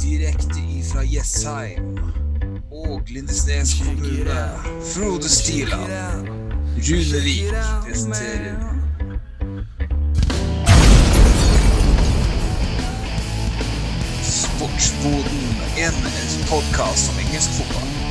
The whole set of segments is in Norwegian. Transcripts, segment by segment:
Direkte ifra Jessheim og Lindesnes kommune. Frode Stiland. Runevik presenterer Sportsboden, en podkast om engelsk fotball.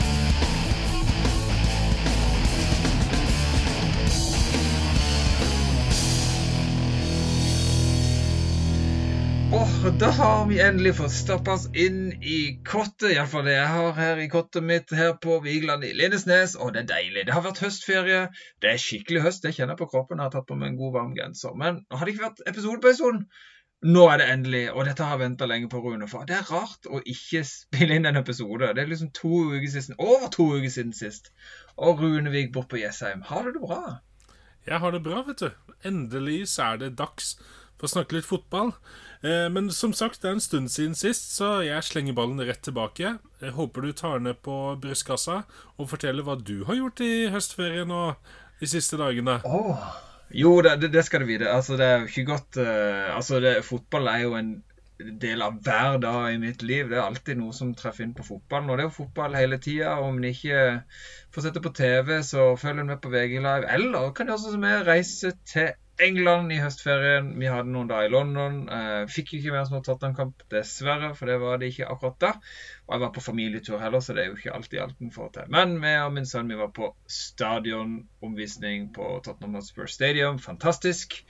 Og da har vi endelig fått stappa oss inn i kottet, iallfall det jeg har her i kottet mitt her på Vigeland i Lindesnes, og det er deilig. Det har vært høstferie. Det er skikkelig høst, det kjenner jeg på kroppen. Jeg har tatt på meg en god, varm genser. Men har det ikke vært episode på en stund? Nå er det endelig, og dette har jeg venta lenge på, Rune. For det er rart å ikke spille inn en episode. Det er liksom to uker siden, over to uker siden sist. Og Runevik bort på Jessheim. Har du det bra? Jeg har det bra, vet du. Endelig så er det dags for å snakke litt fotball. Eh, men som sagt, det er en stund siden sist, så jeg slenger ballen rett tilbake. Jeg håper du tar ned på brystkassa og forteller hva du har gjort i høstferien og de siste dagene. Oh. Jo, det, det, skal du vite. Altså, det er jo ikke godt uh, Altså, det, fotball er jo en del av hver dag i mitt liv. Det er alltid noe som treffer inn på fotballen. Og det er jo fotball hele tida. Om en ikke får sette på TV, så følger en med på VG Live. Eller kan du også som jeg reise til England i høstferien. Vi hadde noen dager i London. Eh, fikk ikke med oss noen Tottenham-kamp, dessverre, for det var det ikke akkurat da. Og jeg var på familietur heller, så det er jo ikke alltid alt en får til. Men vi og min sønn vi var på stadionomvisning på Tottenham Hotspur Stadium. Fantastisk.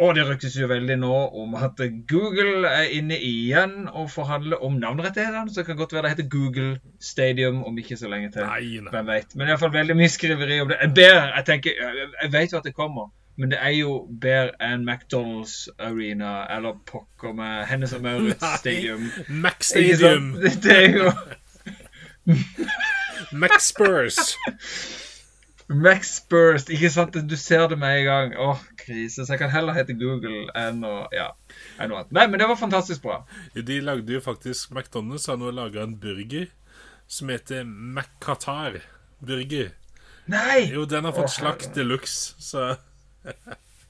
Og det ryktes jo veldig nå om at Google er inne igjen og forhandler om navnerettighetene. Så det kan godt være det heter Google Stadium om ikke så lenge til. Nei, nei. Hvem vet. Men iallfall veldig mye skriveri om det. Jeg ber, jeg tenker, jeg vet jo at det kommer. Men det er jo bedre enn McDonald's Arena eller pokker med Hennes og Maurits Stadium. Mac Stadium. Det er jo Mac Spurs. Mac Spurs. Ikke sant? Du ser det med en gang. Åh, krise. Så jeg kan heller hete Google enn å Ja. Enn noe annet. Nei, men det var fantastisk bra. De lagde jo faktisk McDonald's har nå laga en burger som heter McQatar burger. Nei! Jo, den har fått oh, slakt de luxe, så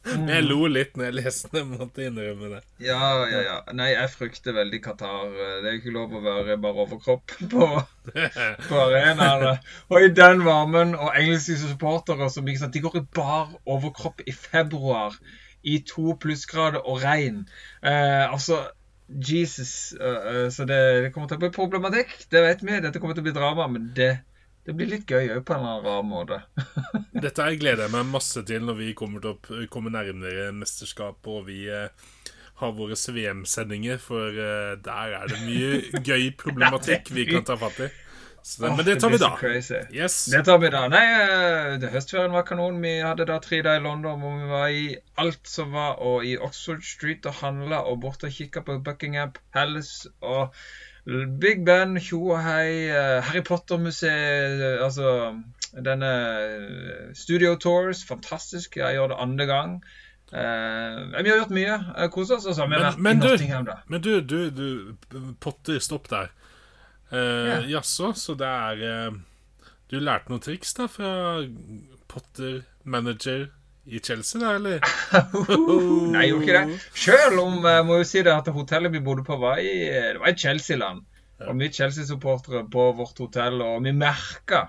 jeg lo litt når jeg leste det, måtte innrømme det. Ja, ja, ja. Nei, jeg frykter veldig Qatar. Det er jo ikke lov å være bare overkropp på, på arenaene. Og i den varmen, og engelske supportere som ikke sant, de går i bar overkropp i februar i to plussgrader og regn. Eh, altså Jesus. Uh, uh, så det, det, kommer til å bli problematikk. Det vet vi. Dette kommer til å bli drama. Men det, det blir litt gøy òg, på en eller annen rar måte. Dette her gleder jeg meg masse til når vi kommer, å, kommer nærmere mesterskapet og vi eh, har våre VM-sendinger, for eh, der er det mye gøy problematikk vi kan ta fatt i. Så, oh, men det tar vi da. crazy. Yes. Det tar vi da. Nei, det høstferien var kanon. Vi hadde da tre dager i London hvor vi var i alt som var, og i Oxford Street og handla og borte og kikka på Buckingham Palace og Big Ben, tjo og hei, eh, Harry Potter-museet, eh, altså denne eh, Studio Tours, fantastisk. Jeg gjør det andre gang. Uh, vi har gjort mye. Uh, Kosa oss. Altså. Men, men du, men du, du, du Potter, stopp der. Uh, Jaså, så det er uh, Du lærte noen triks da fra Potter manager i Chelsea, da, eller? Nei, gjorde ikke det. Selv om jeg må jo si det at hotellet vi bodde på, var i, det var i Chelsea-land. Og mye Chelsea-supportere på vårt hotell, og vi merka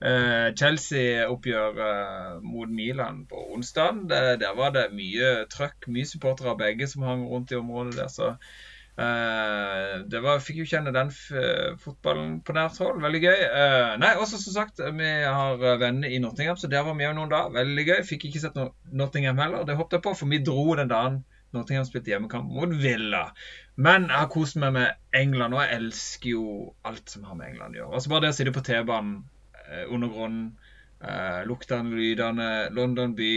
eh, Chelsea-oppgjør eh, mot Milan på onsdag. Der var det mye trøkk, mye supportere av begge som hang rundt i området der. så eh, det var, fikk jo kjenne den fotballen på nært hold. Veldig gøy. Uh, nei, også som sagt, vi har venner i Nottingham, så der var vi òg noen dager. Veldig gøy. Fikk ikke sett no Nottingham heller. Det håpet jeg på, for vi dro den dagen Nottingham spilte hjemmekamp mot Villa. Men jeg har kost meg med England, og jeg elsker jo alt som har med England å gjøre. Altså Bare det å sitte på T-banen undergrunnen, under grunnen, eh, luktene, lydene, London by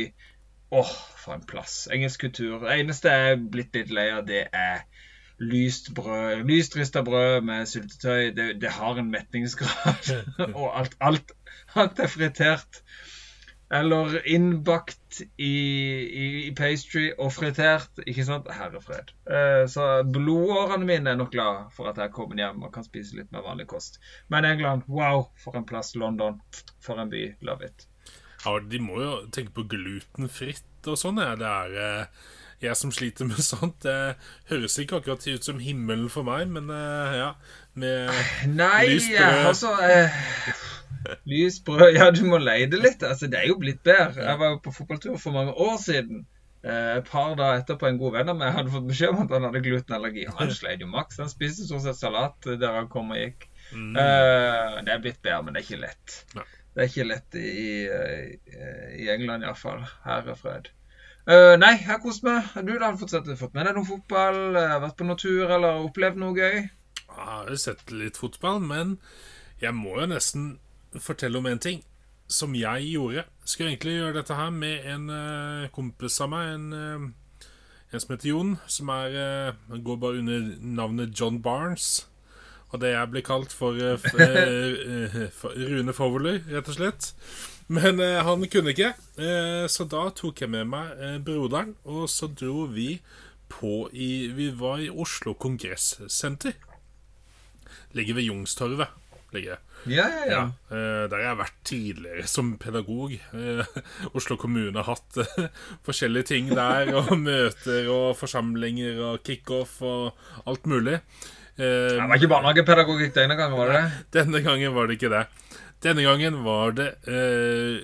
Åh, for en plass. Engelsk kultur. Det eneste jeg er blitt litt lei av, det er lyst brød. Lyst rista brød med syltetøy. Det, det har en metningsgrad. og alt, alt, alt er fritert. Eller innbakt i, i, i pastry og fritert. Ikke sant? Herrefred. Eh, så blodårene mine er nok glad for at jeg er kommet hjem og kan spise litt mer vanlig kost. Men England, wow, for en plass. London, for en by. Love it. Ja, de må jo tenke på glutenfritt og sånn. Ja. Det er eh, jeg som sliter med sånt. Det høres ikke akkurat ut som himmelen for meg, men eh, ja. Med Nei, brød. altså eh, Lys brød Ja, du må leide litt. Altså, det er jo blitt bedre. Jeg var jo på fotballtur for mange år siden. Eh, et par dager etterpå en god venn av meg hadde fått beskjed om at han hadde glutenallergi. Han sleit jo maks. Han spiste stort sett salat der han kom og gikk. Mm. Eh, det er blitt bedre, men det er ikke lett. Nei. Det er ikke lett i, i, i England iallfall. Her er fred. Eh, nei, jeg har kost meg. Du da har fått, fått med deg noe fotball? eh, Vært på natur eller opplevd noe gøy? Jeg har jo sett litt fotball, men jeg må jo nesten fortelle om en ting som jeg gjorde. Jeg skulle egentlig gjøre dette her med en uh, kompis av meg, en, uh, en som heter Jon, som er, uh, går bare under navnet John Barnes. Og det jeg blir kalt for, for Rune Fowler, rett og slett. Men eh, han kunne ikke, eh, så da tok jeg med meg eh, broderen, og så dro vi på i Vi var i Oslo Kongressenter. Ligger ved Youngstorget. Ligger det. Ja, ja, ja. Ja, eh, der har jeg vært tidligere som pedagog. Eh, Oslo kommune har hatt eh, forskjellige ting der, og møter og forsamlinger og kickoff og alt mulig. Det var ikke barnehagepedagogikk denne gangen, var det det? denne gangen var det ikke det. Denne gangen var det uh,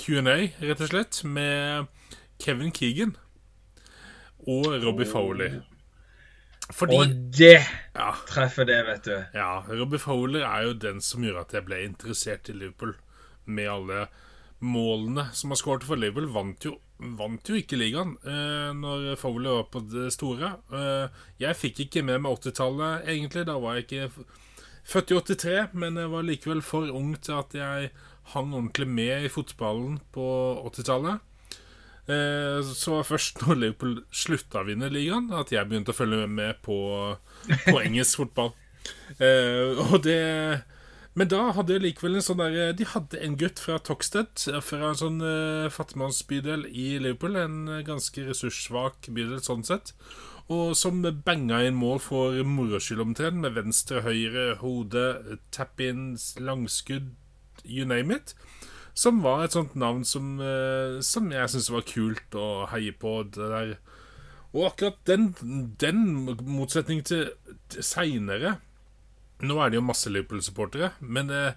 Q&A, rett og slett, med Kevin Keegan og Robbie Fowler. Fordi Og det ja, treffer det, vet du. ja, Robbie Fowler er jo den som gjorde at jeg ble interessert i Liverpool. Med alle målene som har skåret for Liverpool. Vant jo, vant jo ikke ligaen eh, når Fowler var på det store. Eh, jeg fikk ikke med meg 80-tallet, egentlig. Da var jeg ikke født i 83, men jeg var likevel for ung til at jeg hang ordentlig med i fotballen på 80-tallet. Eh, Så var først når Liverpool slutta å vinne ligaen, at jeg begynte å følge med på, på engelsk fotball. Eh, og det Men da hadde jeg likevel en sånn der De hadde en gutt fra Toxted, fra en sånn uh, fattigmannsbydel i Liverpool. En ganske ressurssvak bydel sånn sett. Og som banga inn mål for moro skyld omtrent, med venstre, høyre, hode, tap-in, langskudd, you name it. Som var et sånt navn som, eh, som jeg syntes var kult å heie på. Det der. Og akkurat den, den motsetning til, til seinere Nå er det jo masse Liverpool-supportere, men eh,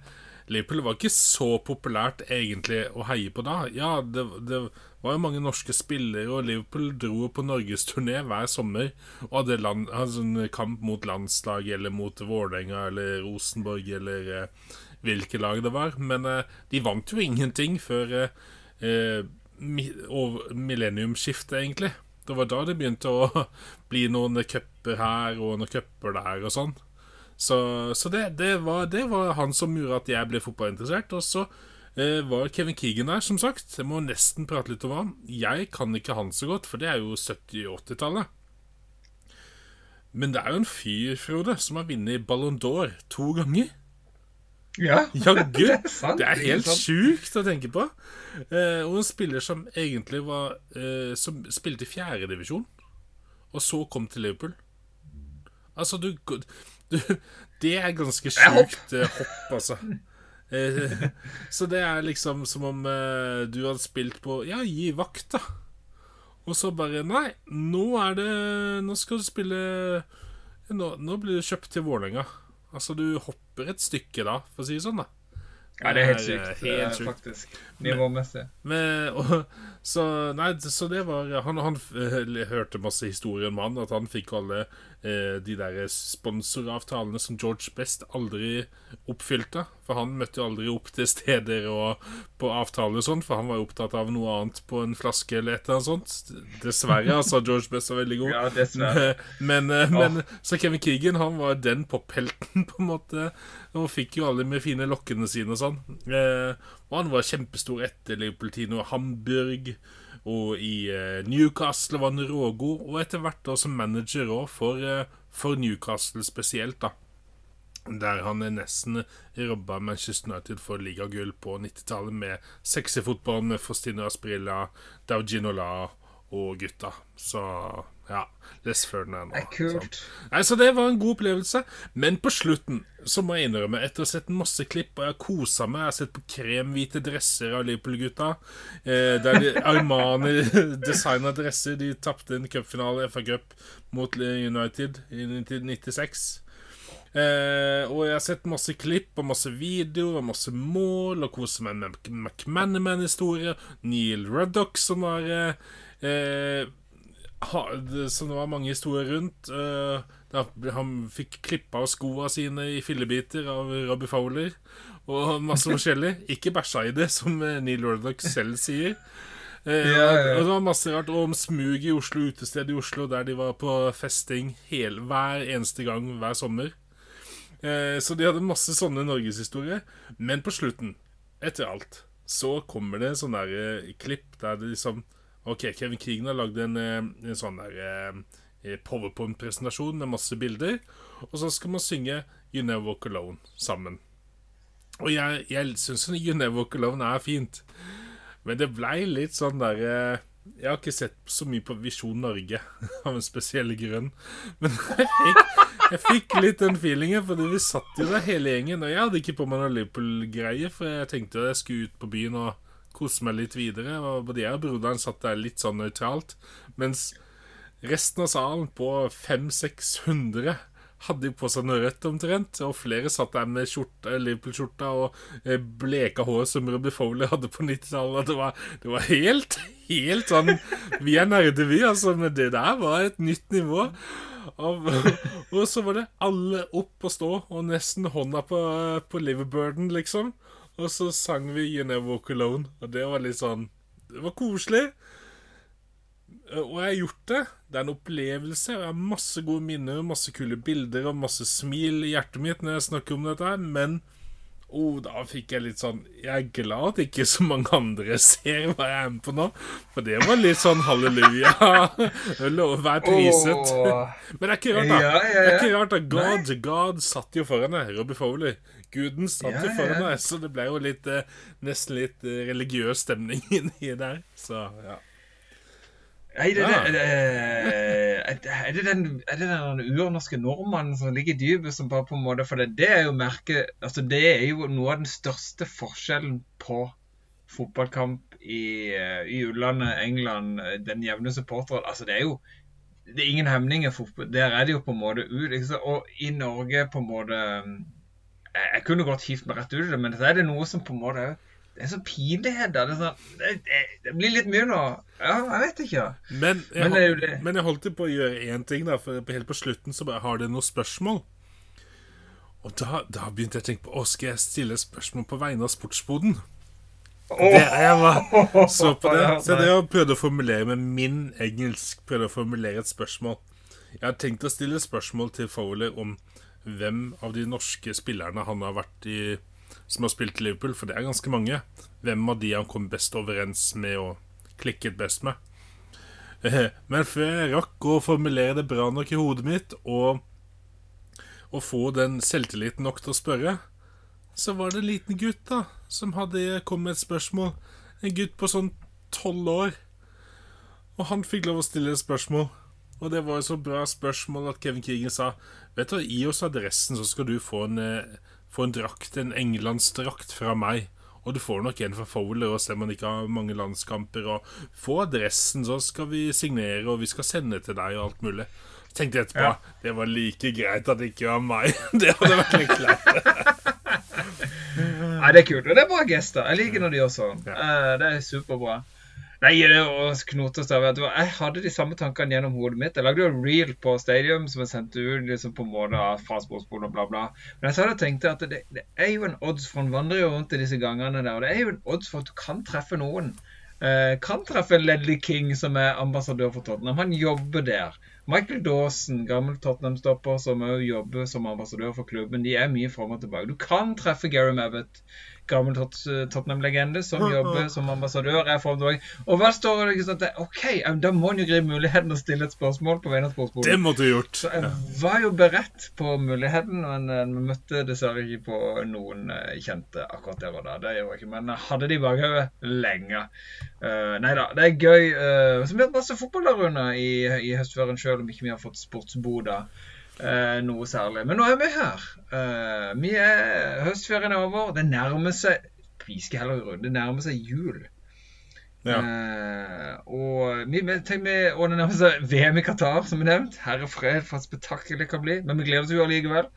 Liverpool var ikke så populært egentlig å heie på da. Ja, det, det var jo mange norske spillere, og Liverpool dro på norgesturné hver sommer og hadde land, sånn kamp mot landslag eller mot Vålerenga eller Rosenborg eller eh, hvilke lag det var. Men eh, de vant jo ingenting før eh, eh, millenniumsskiftet, egentlig. Det var da det begynte å bli noen cuper her og noen cuper der og sånn. Så, så det, det, var, det var han som gjorde at jeg ble fotballinteressert. Og så var Kevin Keegan der, som sagt. Jeg må nesten prate litt om han. Jeg kan ikke han så godt, for det er jo 70-80-tallet. Men det er jo en fyr, Frode, som har vunnet Ballon d'Or to ganger. Ja, Jaggu! det er sant. Det er helt sjukt å tenke på. Eh, og en spiller som egentlig var eh, Som spilte i fjerdedivisjon, og så kom til Liverpool. Altså, du, du Det er ganske sjukt hopp. eh, hopp, altså. Eh, så det er liksom som om eh, du hadde spilt på Ja, gi vakt, da. Og så bare Nei, nå er det Nå skal du spille Nå, nå blir du kjøpt til Vålerenga. Altså, du hopper et stykke da, for å si det sånn, da. Ja, det er helt Det sykt, er eh, helt sykt. faktisk. Nivåmessig. Så, nei, så det var Han, han hørte masse historier om han, at han fikk alle de der sponsoravtalene som George Best aldri oppfylte. For han møtte jo aldri opp til steder og på avtaler og sånn, for han var jo opptatt av noe annet på en flaske eller et eller annet sånt. Dessverre, altså. George Best var veldig god. Ja, dessverre. Men, eh, men så Kevin Keegan han var den pophelten, på en måte. Og fikk jo alle med fine lokkene sine og sånn. Eh, og han var kjempestor etter Liverpool-tiden og Hamburg. Og i eh, Newcastle var han rågod. Og etter hvert som manager òg, for, eh, for Newcastle spesielt, da. Der han nesten robba Manchester United for ligagull på 90-tallet med sexy fotball med Faustino Asprilla, Dauginola og gutta. Så Ja. Les Ferdinand. Det er kult. Nei, Så det var en god opplevelse. Men på slutten så må jeg innrømme, etter å ha sett masse klipp, og jeg har kosa meg Jeg har sett på kremhvite dresser av Liverpool-gutta. Eh, der de, Armani designa dresser. De tapte en cupfinale, FA Cup, mot United i 1996. Eh, og jeg har sett masse klipp og masse videoer og masse mål, og koser meg med McManaman-historier. Neil Ruddock, som var eh, ha, det, var mange historier rundt. Eh, han fikk klippa av skoa sine i fillebiter av Robbie Fowler. Og masse forskjellig. Ikke bæsja i det, som eh, Neil Ruddock selv sier. Eh. Og det var masse rart og om smug i Oslo, utested i Oslo, der de var på festing hel, hver eneste gang hver sommer. Så de hadde masse sånne norgeshistorier. Men på slutten, etter alt, så kommer det sånn eh, klipp der det liksom Ok, Kevin Keegan har lagd en, eh, en sånn der eh, powerpoint-presentasjon med masse bilder. Og så skal man synge You Never Walk Alone sammen. Og jeg, jeg syns You Never Walk Alone er fint. Men det blei litt sånn der eh, Jeg har ikke sett så mye på Visjon Norge av en spesiell grunn. Men jeg fikk, jeg fikk litt den feelingen, fordi vi satt jo der hele gjengen. Og jeg hadde ikke på meg noe Liverpool-greie, for jeg tenkte jeg skulle ut på byen og kose meg litt videre. Og både jeg og broderen satt der litt sånn nøytralt. Mens resten av salen, på 500-600, hadde jo på seg noe rødt omtrent. Og flere satt der med skjorta, Liverpool-skjorta og eh, bleka hår som Robbie Fowler hadde på 90-tallet. Det, var- det var helt, helt sånn Vi er nerder, vi, altså. Men det der var et nytt nivå. Og, og så var det alle opp og stå, og nesten hånda på, på liverbirden, liksom. Og så sang vi You Never Walk Alone, og det var litt sånn Det var koselig. Og jeg har gjort det. Det er en opplevelse. Jeg har masse gode minner, masse kule bilder og masse smil i hjertet mitt når jeg snakker om dette her, men oh, da fikk jeg litt sånn Jeg er glad at ikke så mange andre ser hva jeg er med på nå, for det var litt sånn halleluja. Lov å være priset. Oh. Men det er ikke rart, da. Det er ikke rart da God, God satt jo foran deg. Robbie Fowler. Guden satt jo foran deg, så det ble jo litt eh, nesten litt eh, religiøs stemning inni der. Så ja. Nei, det, Ja. det, det, er det den, er det den urnorske nordmannen som ligger i dypet, som bare på en måte For det, det er jo merket Altså, det er jo noe av den største forskjellen på fotballkamp i, eh, i utlandet, England, den jevne supporteren. Altså, det er jo det er ingen hemninger. Der er det jo på en måte ut. Og i Norge på en måte Jeg, kunne godt hivd meg rett ut i det, men så er det noe som på en måte Det er så pinlighet. da. Det, sånn, det, det, blir litt mye nå. Ja, jeg vet ikke. Men jeg, Men det jo hol- det. men jeg holdt på å gjøre én ting, da, for helt på slutten så bare har det noen spørsmål. Og da, da begynte jeg å tenke på Å, skal jeg stille spørsmål på vegne av Sportsboden? Det, jeg var, så på det. Så det jeg prøvde å formulere med min engelsk Prøvde å formulere et spørsmål. Jeg har tenkt å stille spørsmål til Fowler om hvem av de norske spillerne han har vært i som har spilt i Liverpool, for det er ganske mange. Hvem av de han kom best overens med og klikket best med. Men før jeg rakk å formulere det bra nok i hodet mitt og, og få den selvtilliten nok til å spørre, så var det en liten gutt da som hadde kommet med et spørsmål. En gutt på sånn tolv år. Og han fikk lov å stille et spørsmål. Og det var et så bra spørsmål at Kevin Keegan sa Vet du, Gi oss adressen, så skal du få en, eh, få en drakt, en englandsdrakt fra meg. Og du får nok en fra Fowler, og selv om han ikke har mange landskamper. Og få adressen, så skal vi signere, og vi skal sende til deg, og alt mulig. Tenkte etterpå Ja. det var like greit at det ikke var meg. Det hadde vært litt kleint. Nei, det er kult. Og det er bra gester. Jeg liker når de gjør sånn. Ja. Eh, Det er superbra. Nei, det var å knote og hva, Jeg hadde de samme tankene gjennom hodet mitt. Jeg lagde jo en reel på Stadium som jeg sendte ut liksom på måte fra sportsboden og bla, bla. Men jeg sa og tenkte at det, det er jo en odds, for en vandrer jo rundt i disse gangene der, og det er jo en odds for at du kan treffe noen. Eh, kan treffe Ledley King, som er ambassadør for Tottenham. Han jobber der. Michael Dawson, gammel Tottenham-stopper, som òg jobber som ambassadør for klubben. De er mye fram og tilbake. Du kan treffe Gary Mabbott. Gammel Tot- Tottenham-legende som jobber som ambassadør. er for. Og hva står det? ikke at Det- OK, da må en jo gripe muligheten og stille et spørsmål på vegne av sportsbordet. Det måtte du gjort. Så jeg var jo beredt på muligheten, men eh, vi møtte dessverre ikke på noen eh, kjente akkurat der og da. Det gjorde jeg ikke, men hadde de i bakhodet lenge. Uh, nei da, det er gøy. Uh, så vi har hatt masse fotball der under i, i høstferien, selv om ikke vi har fått sportsboda eh, noe særlig. Men nå er vi her. Eh, vi er, høstferien er over. Det nærmer seg Vi skal heller runde. Det nærmer seg jul. Ja. Eh, og vi, vi, og det nærmer seg VM i Qatar, som er nevnt. Herre fred for et spetakkel det kan bli. Men vi gleder oss jo allikevel.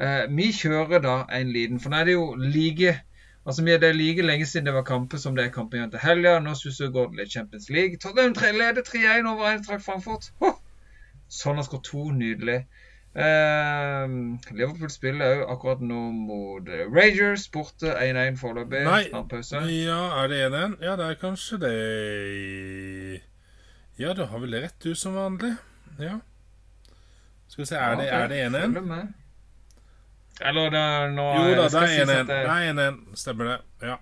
Eh, vi kjører da en liten For nå er det jo like Altså, Det er like lenge siden det var kamper som det er kamper igjen til helga. Nå går det litt Champions League. Tottenham leder 3-1 over Eintracht Frankfurt. Huh! Sånn har skåret to. Nydelig. Eh, Liverpool spiller òg akkurat nå mot Ragers. Borte 1-1 foreløpig. Snart. Ja, er det 1-1? Ja, det er kanskje det Ja, du har vel rett, du, som vanlig. Ja. Skal vi se, er det, er det 1-1? Eller det nå Jo da, det er 1-1. at Det det- er 1-1. Stemmer det. Ja.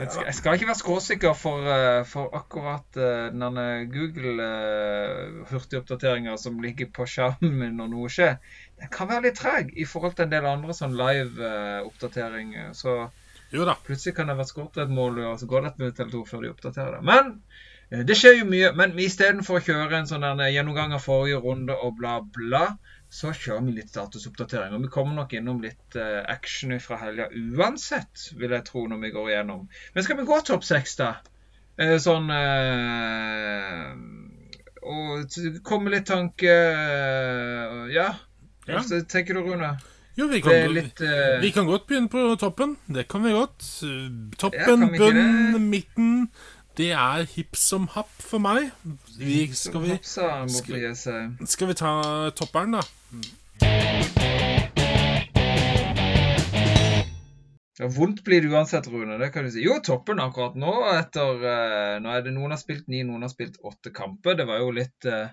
Jeg skal, jeg skal ikke være skråsikker for, eh, for akkurat uh, denne Google-hurtigoppdateringa som ligger på skjermen når noe skjer. Den kan være litt treg i forhold til en del andre sånn live-oppdateringer. så plutselig kan det være skåret et mål, og så går det et minutt eller to før de oppdaterer det. Men eh, det skjer jo mye. Men istedenfor å kjøre en sånn gjennomgang av forrige runde og bla, bla, så kjører vi litt statusoppdatering. Og vi kommer nok innom litt eh, action fra helga uansett, vil jeg tro, når vi går igjennom. Men skal vi gå topp seks, da? Eh, sånn eh, Og komme litt tanke Ja. Ja. Tenker du, Rune? Jo, vi kan, litt uh... vi kan godt begynne på toppen. Det kan vi godt. Toppen, ja, bunn, midten. Det er hipp som happ for meg. Vi, skal, vi, skal- skal vi ta topperen, da? Ja, vondt blir det uansett, Rune. Det kan du si. Jo, toppen akkurat nå. etter, eh, nå er det Noen har spilt ni, noen har spilt åtte kamper. Det var jo litt eh,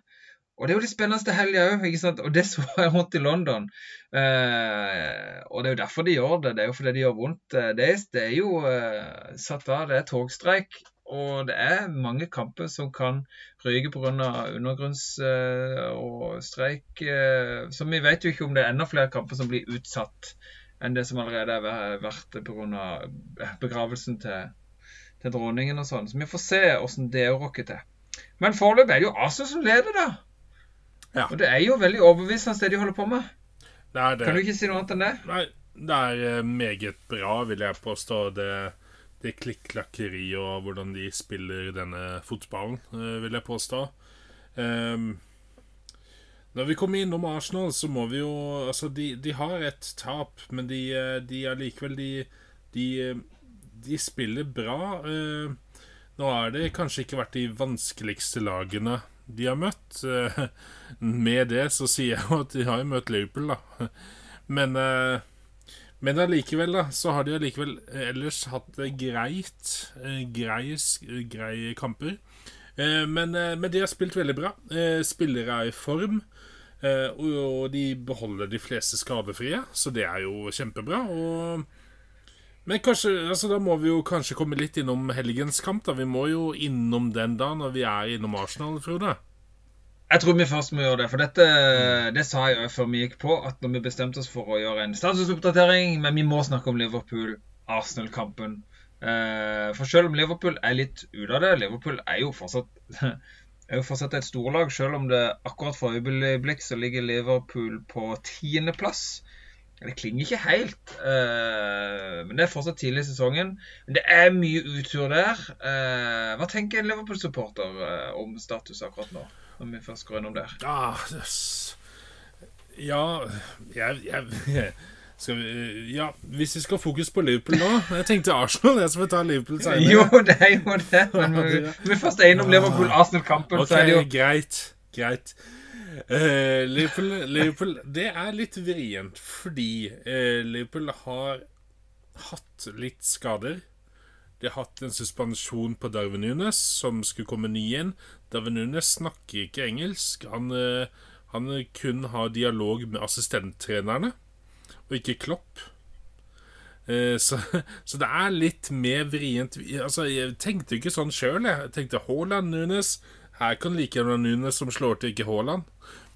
Og det er jo litt spennende til helga òg. Og det så jeg rundt i London. Eh, og det er jo derfor de gjør det. Det er jo fordi de gjør vondt. Eh, Det er, det er jo eh, satt av. Det er togstreik. Og det er mange kamper som kan ryke pga. undergrunns- eh, og streik. eh, Så vi vet jo ikke om det er enda flere kamper som blir utsatt enn det som allerede har væ- vært pga. begravelsen til, til dronningen og sånn. Så vi får se åssen det rocker til. Men foreløpig er det jo Arsenal som leder, da. Ja. Og det er jo veldig overbevisende det de holder på med. Det det. Kan du ikke si noe annet enn det? Nei, det er eh, meget bra, vil jeg påstå. Det, det klikk-klakkeri og hvordan de spiller denne fotballen, eh, vil jeg påstå. Ehm, når vi kommer innom Arsenal, så må vi jo Altså, de, de har et tap, men de, eh, de likevel de, de, de spiller bra. Eh, nå har det kanskje ikke vært de vanskeligste lagene de har møtt. Eh, Med det så sier jeg jo at de har jo møtt Liverpool, da. Men men allikevel, da, så har de allikevel ellers hatt det greit. eh, Grei, greie kamper. Eh, Men, eh, men de har spilt veldig bra. Eh, Spillere er i form. eh, og de beholder de fleste skadefrie, så det er jo kjempebra. Og men kanskje, altså da må vi jo kanskje komme litt innom helgens kamp. da Vi må jo innom den da når vi er innom Arsenal, Frode. Jeg tror vi først må gjøre det. For dette det sa jeg òg før vi gikk på, at når vi bestemte oss for å gjøre en statusoppdatering, men vi må snakke om Liverpool-Arsenal-kampen. Eh, For selv om Liverpool er litt ute av det Liverpool er jo fortsatt er jo fortsatt et storlag, selv om det akkurat for øyeblikk så ligger Liverpool på tiendeplass. Det klinger ikke helt, eh, men det er fortsatt tidlig i sesongen. Men det er mye utur der. Eh, hva tenker en Liverpool-supporter om status akkurat nå? Når vi først går innom der. Ja, s- ja jeg, jeg vi, Ja, hvis vi skal fokus på Liverpool nå Jeg tenkte Arsenal. Jeg skal ta Liverpool senere. Jo, det er jo det. Men vi, vi først er innom Liverpool-Arsenal-kampen, okay, så er det jo greit. Greit. Uh, Liverpool, Liverpool Det er litt vrient fordi uh, Liverpool har hatt litt skader. De har hatt en suspensjon på Darwin Nunes, som skulle komme ny inn. Darwin Nunes snakker ikke engelsk. Han, eh, han kun har dialog med assistenttrenerne, og ikke Klopp. Eh, så, så, det er litt mer vrient Altså, Jeg tenkte ikke sånn sjøl. Jeg tenkte Haaland, Nunes Her kan like gjerne Nunes som slår til ikke Haaland.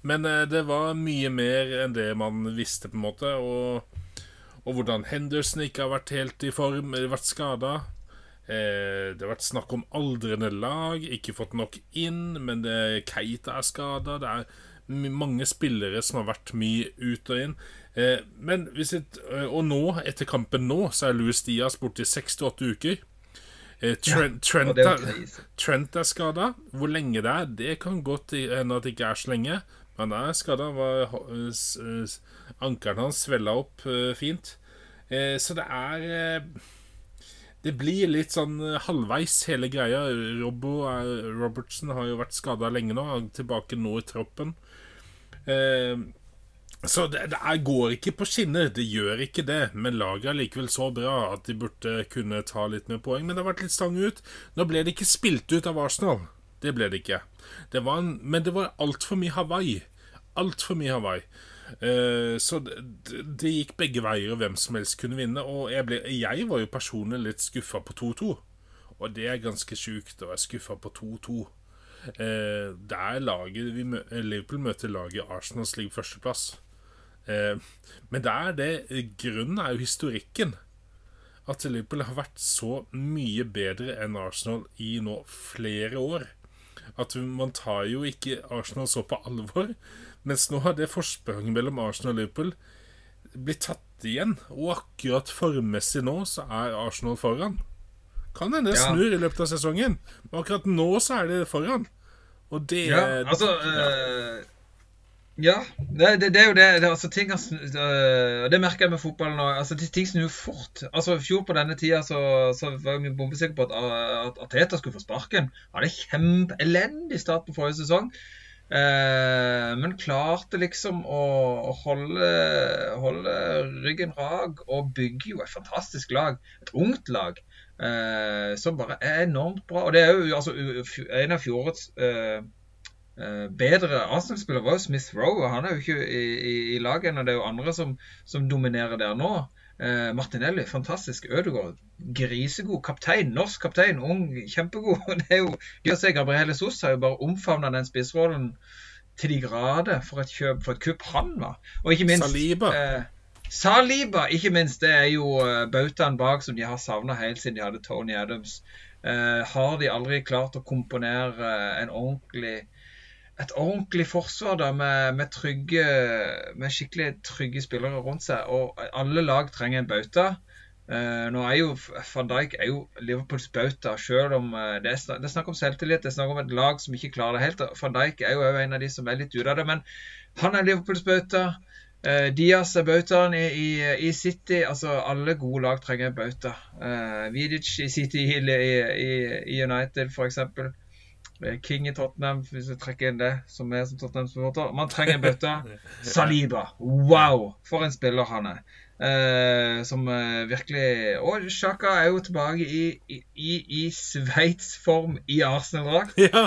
Men eh, det var mye mer enn det man visste, på en måte. Og, og hvordan Henderson ikke har vært helt i form, vært skada. Eh, det har vært snakk om aldrende lag, ikke fått nok inn, men det, Keita er skada. Det er mange spillere som har vært mye ut og inn. Eh, men hvis et, eh, Og nå, etter kampen nå, så er Louis Diaz borte i seks til åtte uker. Trent, Trent, er, Trent er skada. Hvor lenge det er, det kan godt hende at det ikke er så lenge. Men han er skada. Ankelen hans svella opp fint. Så det er det blir litt sånn eh, halvveis, hele greia. Robbo Robertsen Robertson har jo vært skada lenge nå. Er tilbake nå i troppen. Eh, så det, det går ikke på skinner. Det gjør ikke det. Men laget er likevel så bra at de burde kunne ta litt mer poeng. Men det har vært litt stang ut. Nå ble det ikke spilt ut av Arsenal. Det ble det ikke. Det en, men det var altfor mye Hawaii. Altfor mye Hawaii. Eh, så det, gikk begge veier, og hvem som helst kunne vinne. Og jeg, ble, jeg var jo personlig litt skuffa på 2-2. Og det er ganske sjukt å være skuffa på 2-2. Eh, der laget vi Liverpool møter laget Arsenal slik førsteplass. Eh, men der er det Grunnen er jo historikken. At Liverpool har vært så mye bedre enn Arsenal i nå flere år. At man tar jo ikke Arsenal så på alvor. Mens nå har det forspranget mellom Arsenal og Liverpool blitt tatt igjen. Og akkurat formmessig nå så er Arsenal foran. Kan hende det ja. snur i løpet av sesongen, men akkurat nå så er det foran. Og det Ja, altså øh, Ja, det, det, det, er jo det. det altså, ting, øh, det merker jeg med fotballen nå. Altså, ting snur fort. Altså, I fjor på denne tida så, så var vi bombesikker på at, at Ateta skulle få sparken. Han hadde kjempeelendig start på forrige sesong. Eh, men klarte liksom å, holde, holde, ryggen rak og bygge jo et fantastisk lag. Et ungt lag eh, som bare er enormt bra. Og det er jo altså, en av fjorårets eh, eh bedre Arsenal-spillere var jo Smith Rowe. Han er jo ikke i, i, i laget ennå. Det er jo andre som, som dominerer der nå. Eh, Martinelli, fantastisk. Ødegaard, grisegod kaptein. Norsk kaptein, ung, kjempegod. Det er jo, Jose Gabriel Jesus har jo bare omfavna den spissrollen til de grader for et kjøp, for et kupp han var. Og ikke minst Saliba. Eh, Saliba, ikke minst. Det er jo uh, bautaen bak som de har savna helt siden de hadde Tony Adams. Eh, har de aldri klart å komponere en ordentlig et ordentlig forsvar da, med, med, trygge, med skikkelig trygge spillere rundt seg. Og alle lag trenger en bauta. Uh, nå er jo Van Dijk er jo Liverpools bauta, selv om uh, det, er snakk, det, er snakk, om selvtillit. Det er snakk om et lag som ikke klarer det helt. Van Dijk er jo en av de som er litt ute av det. Men han er Liverpools bauta. Uh, Diaz er bautaen i, i, i, City. Altså, alle gode lag trenger en bauta. Vidic i City, i, i United, f.eks. King i Tottenham, hvis vi trekker inn det, som er som Tottenham-supporter. Man trenger en bøtte. Saliba. Wow! For en spiller han er. Eh, som eh, virkelig Og Sjaka er jo tilbake i, i, i Sveits-form i Arsenal-drakt. Ja.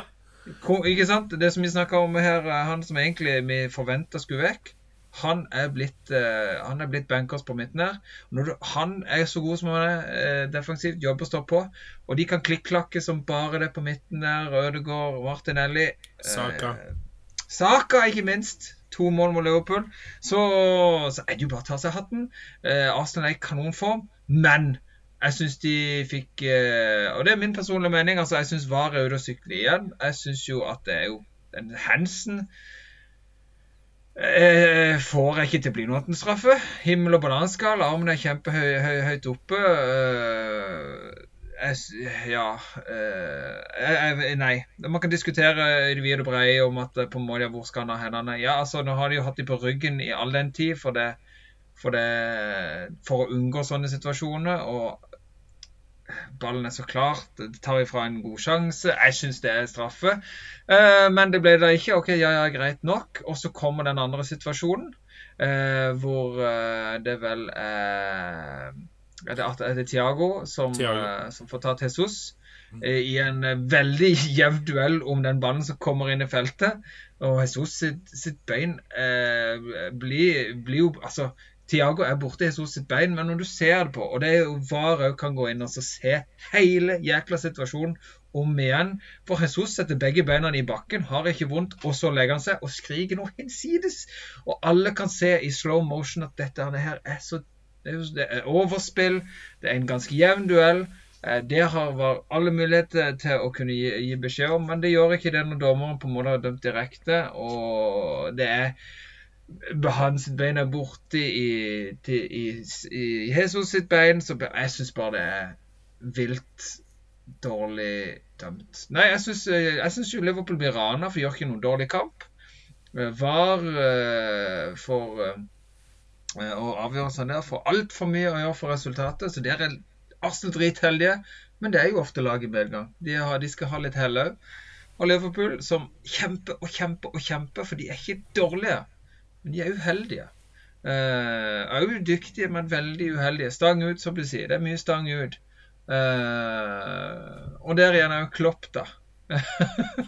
Ikke sant? Det som vi snakka om her, han som egentlig vi forventa skulle vekk. Han er blitt, uh, han er blitt bankers på midten her. Du, han er så god som han er uh, defensivt, jobber står på. Og de kan klikk-klakke som bare det på midten der. Rødegård, Martinelli. Saka. Uh, Saka, ikke minst. To mål mot Liverpool. Så, så er det jo bare å ta seg hatten. Arsenal er i kanonform, men jeg syns de fikk Og det er min personlige mening. altså Jeg syns VAR er ute å sykle igjen. Jeg syns jo at det er jo Hansen Eh, får jeg ikke til å bli noe annet enn straffe. Himmel og bananskall, armen er kjempehøyt oppe. Eh, jeg, ja eh, Nei. Man kan diskutere i det vide og brede om at på en måte, hvor skal han ha hendene. Ja, altså, nå har de jo hatt de på ryggen i all den tid for, det, for, det, for å unngå sånne situasjoner. Og ballen er så klart. Det tar ifra en god sjanse. Jeg syns det er straffe. Uh, men det ble da ikke. OK, ja, ja, greit nok. Og så kommer den andre situasjonen, uh, hvor uh, det vel er det, er det Tiago som, som får ta Jesus? Mm. I en veldig jevn duell om den ballen som kommer inn i feltet. Og Jesus sitt, sitt bein blir, blir, jo Altså, Tiago er borte i Jesus sitt bein, men når du ser det på, og det er jo VAR òg kan gå inn og se hele jækla situasjonen om igjen For Jesus setter begge beina i bakken, har ikke vondt, og så legger han seg og skriker noe hinsides. Og alle kan se i slow motion at dette her er så Det er overspill, det er en ganske jevn duell. Eh, det har var alle muligheter til å kunne gi, gi beskjed om, men det gjør ikke det når dommeren på en måte har dømt direkte. Og det er hans bein er borte i, i, i, Jesus sitt bein, så jeg syns bare det er vilt dårlig dømt. Nei, jeg syns, jo Liverpool blir rana, for gjør ikke noen dårlig kamp. Eh, var uh, for uh, Og avgjørelsene der får altfor mye å gjøre for resultatet, så der er Arsenal dritheldige. Men det er jo ofte lag i medgang. De, har, de skal ha litt hell òg. Og Liverpool som kjemper og kjemper og kjemper, for de er ikke dårlige. Men de er uheldige. Òg uh, dyktige, men veldig uheldige. Stang ut, som du sier. Det er mye stang ut. Uh, og der igjen er jo Klopp, da.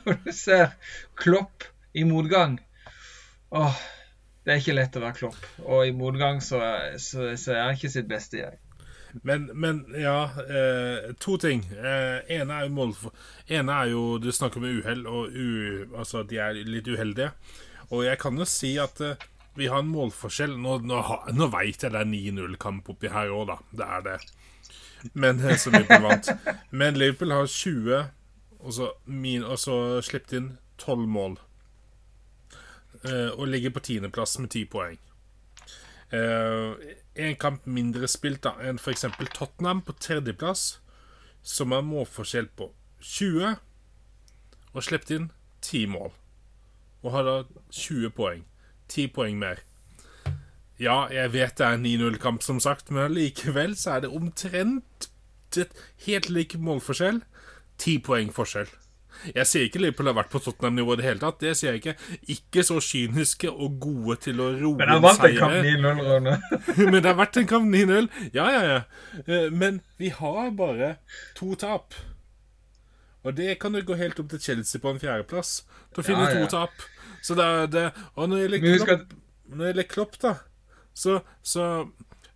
Når du ser Klopp i motgang Åh, det er ikke lett å være Klopp. Og i motgang så, så, så er han ikke sitt beste, jeg. Men, men ja eh, To ting. Eh, ene er jo målfor... Ene er jo Du snakker om uhell, og u, altså de er litt uheldige. Og jeg kan jo si at uh, vi har en målforskjell Nå, nå, nå veit jeg det er 9-0-kamp oppi her òg, da. Det er det. Men uh, som Liverpool vant. Men Liverpool har 20, og så, min, og så sluppet inn 12 mål. Uh, og ligger på tiendeplass med 10 poeng. en kamp mindre spilt da enn f.eks. Tottenham på tredjeplass, som har målforskjell på 20, og sluppet inn 10 mål og har da 20 poeng. 10 poeng mer. Ja, jeg vet det er en 9-0-kamp, som sagt, men likevel så er det omtrent et helt lik målforskjell. 10 poeng forskjell. Jeg sier ikke Liverpool har vært på Tottenham-nivå i det hele tatt. Det sier jeg ikke. Ikke så kyniske og gode til å roe Men det har vært en kamp 9-0, Rune. Men det har vært en kamp 9-0. Ja, ja, ja. Eh, men vi har bare to tap. Og det kan jo gå helt opp til Chelsea på en fjerdeplass. Da finner ja, ja. to tap. Så det er det Og når det gjelder Klopp, når det gjelder Klopp da, så, så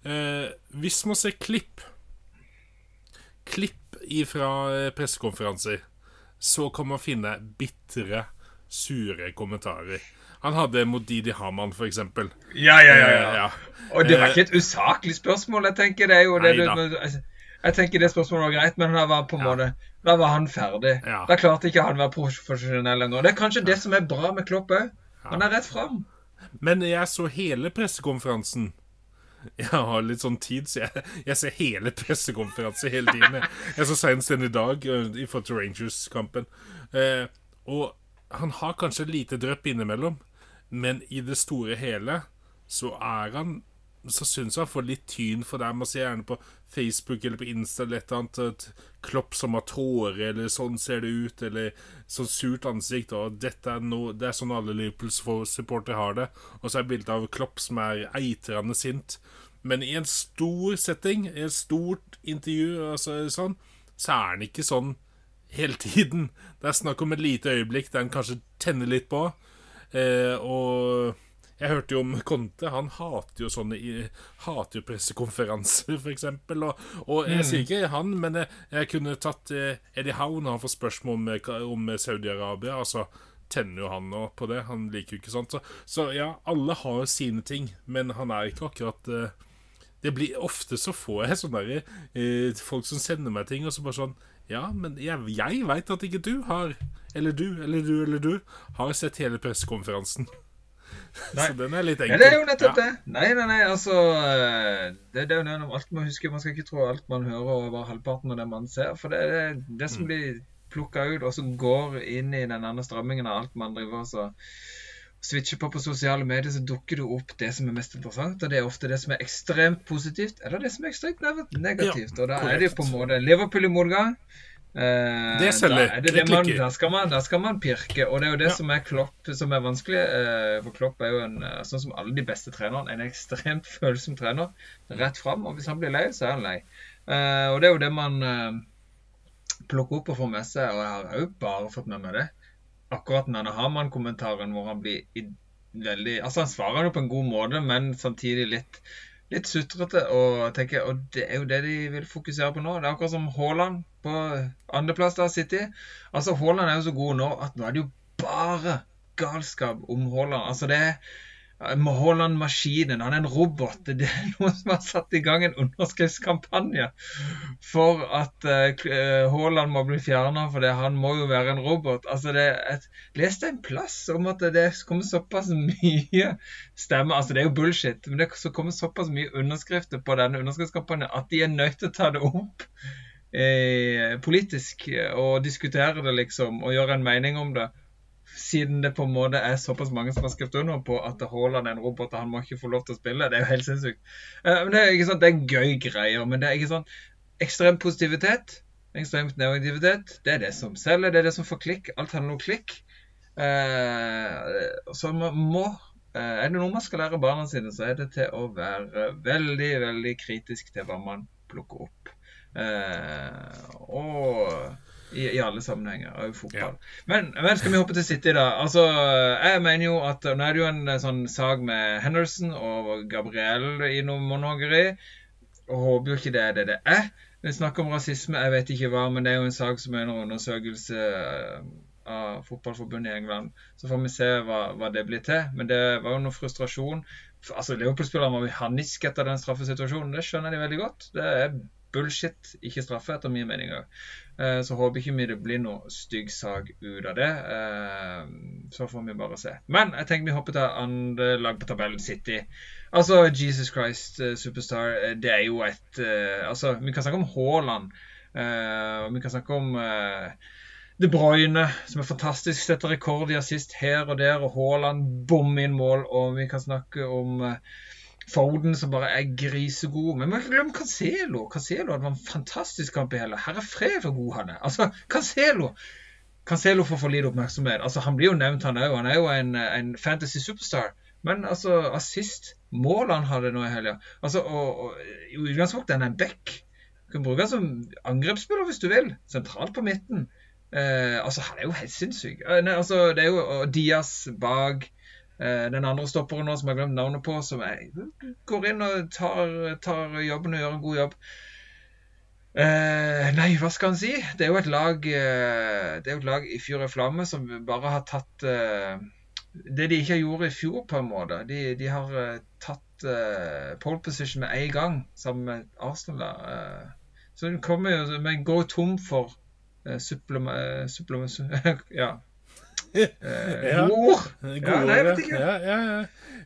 eh, Hvis man ser klipp Klipp ifra eh, pressekonferanser, så kan man finne bitre, sure kommentarer. Han hadde mot Didi Haman, eksempel. Ja, ja, ja, ja. ja. Og det var ikke et usaklig spørsmål. Jeg tenker det er jo det, du, jeg tenker det spørsmålet var greit, men han var på en ja. Da var han ferdig. Ja. Da klarte ikke han å være profesjonell lenger. Det er kanskje det som er bra med Klopp òg. Han er rett fram. Men jeg så hele pressekonferansen. Jeg har litt sånn tid, så jeg, jeg ser hele pressekonferansen hele tiden. Jeg, jeg så senest den i dag uh, i forhold til Rangers-kampen. Eh, og han har kanskje lite drypp innimellom, men i det store hele så er han så syns jeg han får litt tyn for det. Man ser gjerne på Facebook eller på Insta eller et eller annet et Klopp som har tårer, eller sånn ser det ut, eller sånn surt ansikt. Og dette er no, det er sånn alle Liverpool-supportere har det. Og så er det bilde av Klopp som er eitrende sint. Men i en stor setting, i et stort intervju, altså, sånn, så er han ikke sånn hele tiden. Det er snakk om et lite øyeblikk der han kanskje tenner litt på. Eh, og jeg hørte jo om Conte. Han hater jo sånne Hater jo pressekonferanser, f.eks. Og, og jeg mm. sier ikke han, men jeg, jeg kunne tatt eh, Eddie Howe når han får spørsmål om, om Saudi-Arabia. Altså tenner jo han òg på det. Han liker jo ikke sånt. Så, så, ja, alle har sine ting, men han er ikke akkurat uh, Det blir ofte så får jeg sånne der, uh, folk som sender meg ting, og så bare sånn Ja, men jeg, jeg veit at ikke du har Eller du, eller du, eller du har sett hele pressekonferansen. Nei. Så den er litt enkel. Ja, det er jo nettopp ja. det. Nei, nei, nei, altså eh, Det, det er jo det alt man husker. Man skal ikke tro alt man hører og bare halvparten av det man ser. For det er det, det som mm. blir plukka ut, og som går inn i den andre strømmingen av alt man driver og så switcher på på sosiale medier, så dukker det opp det som er mest interessant. Og det er ofte det som er ekstremt positivt, eller det som er ekstremt negativt. Ja, og da er det jo på en måte Liverpool i motgang. Uh, det selger. Det det man, der, skal man, der, skal man, pirke. Og det er jo det ja. som er Klopp som er vanskelig. Eh, for Klopp er jo en, eh, sånn som alle de beste trenerne, en ekstremt følsom trener. Rett fram. Og hvis han blir lei, så er han lei. Eh, og det er jo det man plukker opp og får med seg. Og jeg har òg bare fått med meg det. Akkurat med denne Haman-kommentaren hvor han blir i, veldig Altså, han svarer jo på en god måte, men samtidig litt litt sutrete. Og, tenker, og det er jo det de vil fokusere på nå. Det er akkurat som Haaland på andreplass da, City. Altså, Haaland er jo så god nå at nå er det jo bare galskap om Haaland. Altså, det er Haaland-maskinen. Han er en robot. Det er noen som har satt i gang en underskriftskampanje for at uh, må bli fjerna, for han må jo være en robot. Altså, det et, leste en plass om at det kommer såpass mye stemmer. Altså, det er jo bullshit, men det kommer såpass mye underskrifter på denne underskriftskampanjen at de er nødt til å ta det opp. Eh, politisk og diskutere det, liksom, og gjøre en mening om det siden det på en måte er såpass mange som har skrevet under på at Haaland er en robot og han må ikke få lov til å spille. Det er jo helt sinnssykt. Uh, men Det er ikke sant, det er gøy greier, men det er ikke sånn ekstrem positivitet. Ekstremt negativitet. Det er det som selger, det er det som får klikk. Alt handler om klikk. Uh, så man må uh, Er det noe man skal lære barna sine, så er det til å være veldig, veldig kritisk til hva man plukker opp. og i, i, alle sammenhenger, òg fotball. Ja. Men, men, skal vi hoppe til City, da? Altså, jeg mener jo at Nå er det jo en eh, sånn sak med Henderson og Gabriel i noe monogeri. Og håper jo ikke det er det det er. Vi snakker om rasisme, jeg vet ikke hva, men det er jo en sak som er under undersøkelse eh, av fotballforbundet i England. Så får vi se hva, hva, det blir til. Men det var jo noe frustrasjon. Altså, Liverpool-spillerne var jo paniske etter den straffesituasjonen. Det skjønner de veldig godt. Det er bullshit, ikke straffe, etter min mening òg. Eh, så håper ikke vi det blir noe stygg sak ut av det. Eh, så får vi bare se. Men jeg tenker vi hopper til andre lag på tabellen, City. Altså, Jesus Christ eh, Superstar, det er jo et Altså, vi kan snakke om Haaland. Og vi kan snakke om De Bruyne, som er fantastisk, setter rekord i assist her og der, og Haaland bom inn mål. Og vi kan snakke om Foden som bare er grisegod. Men vi må ikke glemme Cancelo. Cancelo hadde en fantastisk kamp i hele. Herre fred for god han er. Altså, Cancelo Cancelo får for lite oppmerksomhet. Altså, Han blir jo nevnt, han òg. Han er jo en, en, fantasy superstar. Men altså, assist Målet han hadde nå i helga altså, og, og, I utgangspunktet er han en back. Du kan bruke han som angrepsspiller hvis du vil. Sentralt på midten. Eh, altså, Han er jo helt sinnssyk. Eh, nei, altså, det er jo Diaz bak. Eh, den andre stopperen nå som jeg har glemt navnet på, som jeg går inn og tar, tar jobben og gjør en god jobb. Eh, nei, hva skal han si? Det er jo et lag eh, er jo et lag i Fyr og flamme som bare har tatt eh, Det de ikke gjorde i fjor, på en måte. De, de har eh, tatt eh, pole position med en gang, sammen med Arsenal. da. så den kommer jo Men går tom for supplement... supplement ja, ja. Mor! Ja, nei, jeg vet ikke. Ja, ja, ja.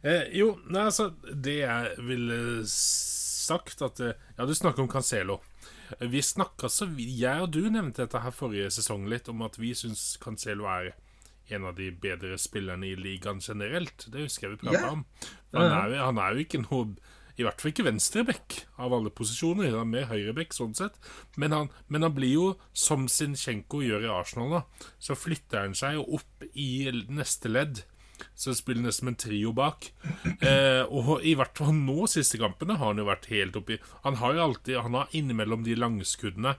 Eh, jo, nei, altså Det jeg ville sagt at eh, Ja, du snakker om Cancelo. Vi snakka så Jeg og du nevnte dette her forrige sesong litt, om at vi syns Cancelo er en av de bedre spillerne i ligaen generelt. Det husker jeg vi prata om. Han er, han er jo ikke noe i hvert fall ikke venstreback av alle posisjoner. Han er mer høyreback sånn sett. Men han, men han, blir jo, som Sinchenko gjør i Arsenal, da, så flytter han seg opp i neste ledd. Så spiller nesten en trio bak. Eh, og i hvert fall nå, siste kampene, har han jo vært helt oppi Han har jo alltid Han har innimellom de langskuddene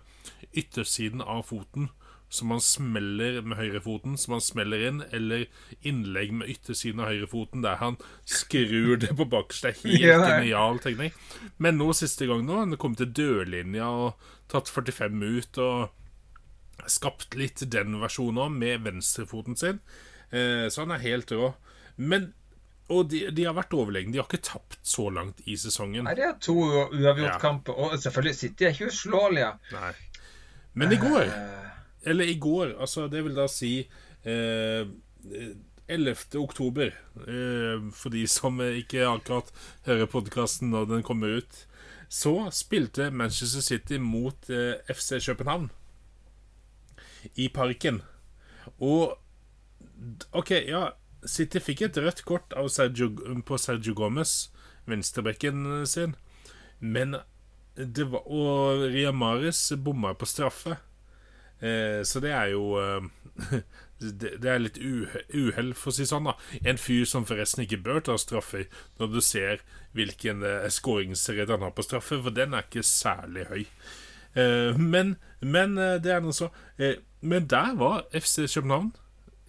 yttersiden av foten som han smeller med høyrefoten, som han smeller inn, eller innlegg med yttersiden av høyrefoten der han skrur det på bakerste. Er helt ja. genial tegning. Men nå siste gang nå, han har kommet til dørlinja og tatt 45 ut og skapt litt den versjonen med venstrefoten sin. Eh, så han er helt rå. Men og de, de, har vært overlegne. De har ikke tapt så langt i sesongen. Nei, De har to uavgjortkamper. Ja. Og selvfølgelig City er ikke uslåelige. Men i går uh, eller i går, altså det vil da si eh, 11. oktober, eh, for de som ikke akkurat hører podkasten når den kommer ut, så spilte Manchester City mot eh, FC København i Parken. Og OK, ja City fikk et rødt kort Sergio, på Sergio Gomez, venstrebekken sin, men det var, Og Ria Maris bomma på straffe. Eh, så det er jo eh, det, det, er litt uhell, for å si sånn. da En fyr som forresten ikke bør ta straffer, når du ser hvilken eh, skåringsredd han har på straffe, for den er ikke særlig høy. Eh, men, men eh, det er noe så eh, Men der var FC København.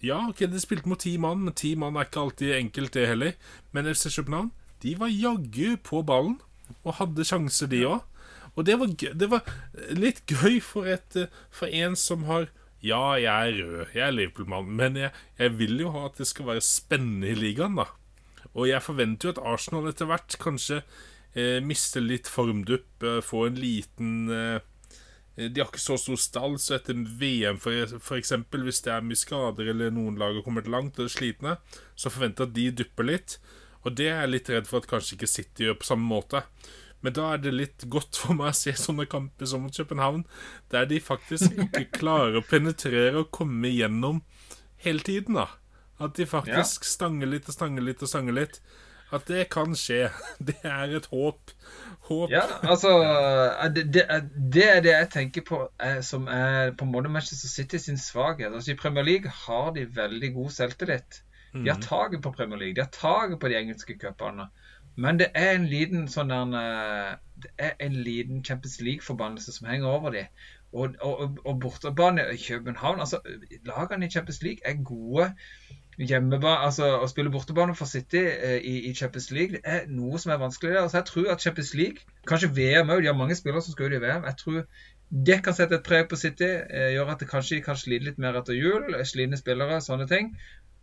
Ja, ok, de spilte mot ti mann, men ti mann er ikke alltid enkelt, det heller. Men FC København de var jaggu på ballen. og hadde sjanser, de òg. Og det var, gøy, det var litt gøy for, et, for en som har Ja, jeg er rød, jeg er Liverpool-mann, men jeg, jeg, vil jo ha at det skal være spennende i ligaen, da. Og jeg forventer jo at Arsenal etter hvert kanskje eh, mister litt formdupp, eh, får en liten eh, De har ikke så stor stall, så etter VM for, eksempel, hvis det er mye skader eller noen lag har kommet langt og er slitne, så forventer jeg at de dupper litt. Og det er jeg litt redd for at kanskje ikke City gjør på samme måte. Men da er det litt godt for meg å se sånne kamper som mot København, der de faktisk ikke klarer å penetrere og komme igjennom hele tiden. da At de faktisk ja. stanger litt og stanger litt og stanger litt. At det kan skje. Det er et håp. Håp. Ja, altså Det, det, det er det jeg tenker på er, som er på en måte Manchester City sin svakhet. Altså I Premier League har de veldig god selvtillit. De har taket taget på Premier League, de har taget på de engelske cupene. Men det er en liten sånn der eh, Det er en liten Champions League-forbannelse som henger over dem. Og, og, og bortebane i København altså Lagene i Champions League er gode. Hjemmebane, altså Å spille bortebane for City eh, i, i, Champions League det er noe som er vanskelig. Altså, jeg tror at Champions League, kanskje VM òg, de har mange spillere som skal ut i VM. jeg tror det kan sette et preg på City, eh, gjøre at det kanskje kan slite litt mer etter jul. Slitne spillere, sånne ting.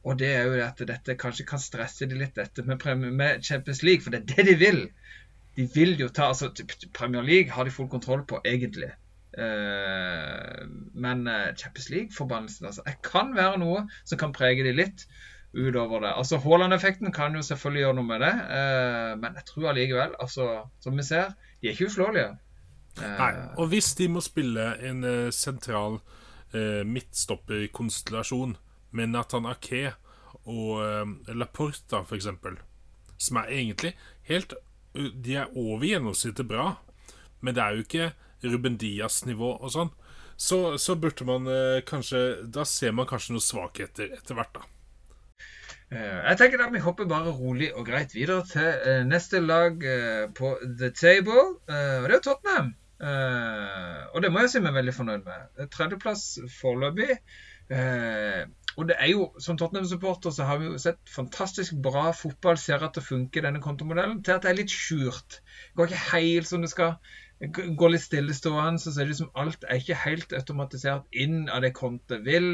Og det er jo at dette kanskje kan stresse de litt, dette med, med, Champions League. For det er det de vil. De vil jo ta altså Premier League har de full kontroll på, egentlig. Uh, men uh, Champions League-forbannelsen altså, det kan være noe som kan prege de litt utover det. Altså Haaland-effekten kan jo selvfølgelig gjøre noe med det, uh, men jeg tror allikevel, altså, som vi ser, de er ikke uslåelige. Nei, og hvis de må spille en sentral midtstopperkonstellasjon med Nathan Ake og uh, Laporta, eksempel, som er egentlig helt De er over gjennomsnittet bra, men det er jo ikke Ruben Diaz-nivå og sånn. Så, så, burde man uh, kanskje Da ser man kanskje noen svakheter etter hvert, da. Uh, jeg tenker da vi hopper bare rolig og greit videre til neste lag på the table. og det er Tottenham. og det må jeg si meg veldig fornøyd med. Tredjeplass foreløpig. Og det er jo, Som Tottenham-supporter så har vi jo sett fantastisk bra fotball ser at det funker, denne kontomodellen, til at det er litt skjult. Går ikke helt som det skal. Går litt stillestående, så ser det ut som alt er ikke helt automatisert inn av det kontet vil.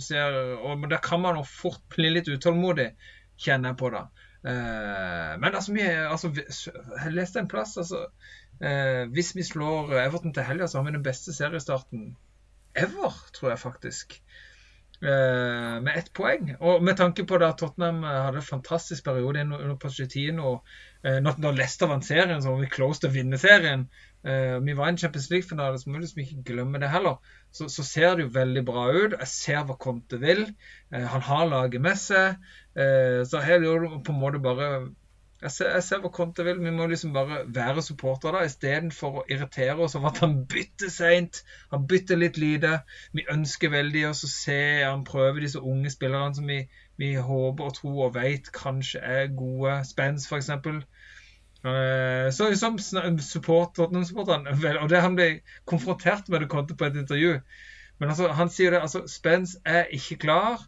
Ser, og, Da kan man jo fort bli litt utålmodig, kjenner jeg på da. Eh, men altså, vi, altså, jeg leste en plass altså, eh, Hvis vi slår Everton til helga, så har vi den beste seriestarten ever, tror jeg faktisk. Eh, med ett poeng. Og med tanke på at Tottenham eh, hadde en fantastisk periode under Pochettino eh, Når Leicester vant serien, så var vi close til å vinne serien. Vi var i en Champions League-finale, så må vi liksom ikke glemme det heller. Så, så, ser det jo veldig bra ut. Jeg ser hva Conte vil. Han har laget med seg. Så her er det på en måte bare jeg ser, jeg ser hvor Conte vil. Vi må liksom bare være supportere da, istedenfor å irritere oss over at han bytter seint. Han bytter litt lite. Vi ønsker veldig å se han prøve disse unge spillerne som vi, vi håper og tror og vet kanskje er gode. Spence, f.eks. Uh, så som supporter, og det han ble konfrontert med det Conte på et intervju. Men altså, han sier det, altså Spence er ikke klar.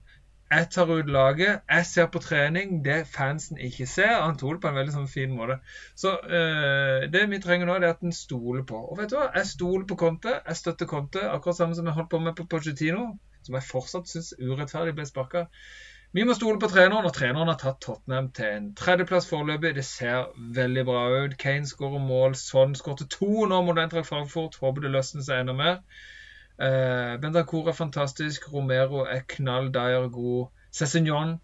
Jeg tar ut laget, jeg ser på trening det fansen ikke ser. Han tok det på en veldig sånn fin måte. Så øh, det vi trenger nå, det er at en stoler på. Og vet du hva? Jeg stoler på Conte. Jeg støtter Conte. Akkurat samme som jeg holdt på med på Pochettino, som jeg fortsatt syns urettferdig ble sparka. Vi må stole på treneren, og treneren har tatt Tottenham til en tredjeplass foreløpig. Det ser veldig bra ut. Kane skårer mål. Sånn skåret to nå mot Eintracht Frankfurt. Håper det løsner seg enda mer. Uh, Bentancur er fantastisk. Romero er knall Dyer god. Cézignon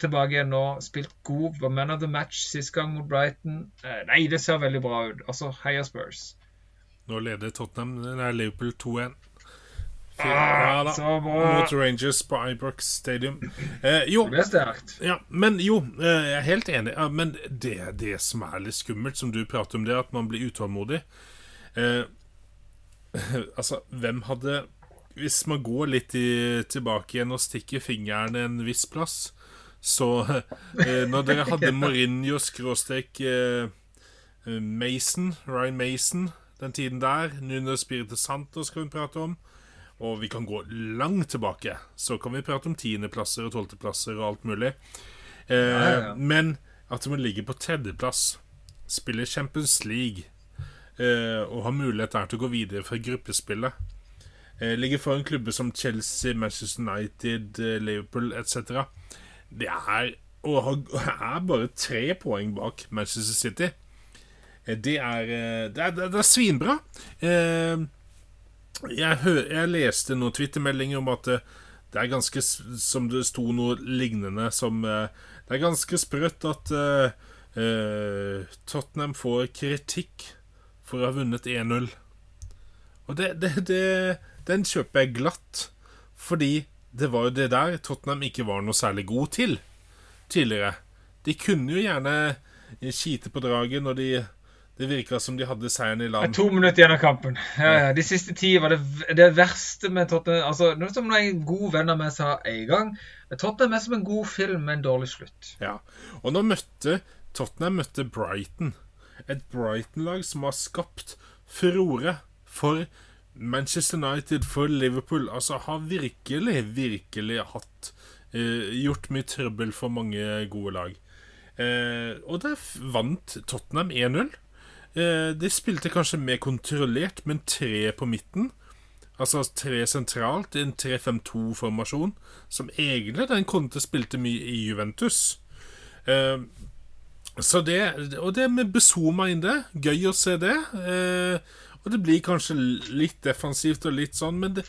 tilbake igjen nå. Spilt god. Var man of the match sist gang mot Brighton. Uh, nei, det ser veldig bra ut. Altså, heia Spurs. Nå leder Tottenham Nei, Liverpool 2-1. Ah, ja, da. Mot Rangers på Ibrox Stadium. Eh, jo, det er sterkt. Ja, men jo, eh, jeg er helt enig. Ja, men det, det som er litt skummelt, som du prater om, det er at man blir utålmodig. Eh, Altså, hvem hadde Hvis man går litt i, tilbake igjen og stikker fingeren en viss plass, så eh, Når dere hadde Mourinho skråstrek eh, Mason, Ryan Mason, den tiden der, Nuno Spirite Santo skal vi prate om, og vi kan gå langt tilbake. Så kan vi prate om tiendeplasser og tolvteplasser og alt mulig. Eh, ja, ja, ja. Men at man ligger på tredjeplass spiller Champions League og har mulighet der til å gå videre fra gruppespillet. Eh, ligger foran klubber som Chelsea, Manchester United, eh, Liverpool etc. Det er og er bare tre poeng bak Manchester City. Eh, Det er, eh, det er, det er, svinbra. Eh, jeg, hø jeg leste noen twittermeldinger om at eh, det er ganske Som det sto noe lignende som eh, Det er ganske sprøtt at eh, eh, Tottenham får kritikk for å ha vunnet 1-0. Og det, det, det, den kjøper jeg glatt. Fordi det var jo det der Tottenham ikke var noe særlig god til tidligere. De kunne jo gjerne kite på draget når de det virka som de hadde seieren i land. to minutter igjen av kampen. Ja, ja. De siste ti var det, det verste med Tottenham altså, Noe som en god venn av meg sa en gang. Tottenham er som en god film med en dårlig slutt. Ja. Og nå møtte Tottenham møtte Brighton. Et Brighton-lag som har skapt furore for Manchester United, for Liverpool. Altså har virkelig, virkelig hatt eh, Gjort mye trøbbel for mange gode lag. Eh, og der vant Tottenham 1-0. Eh, de spilte kanskje mer kontrollert, men tre på midten. Altså tre sentralt, i en 3-5-2-formasjon, som egentlig den Conte spilte mye i Juventus. Eh, så det, og det med Besoma inn det, gøy å se det. Eh, og det blir kanskje litt defensivt og litt sånn, men det,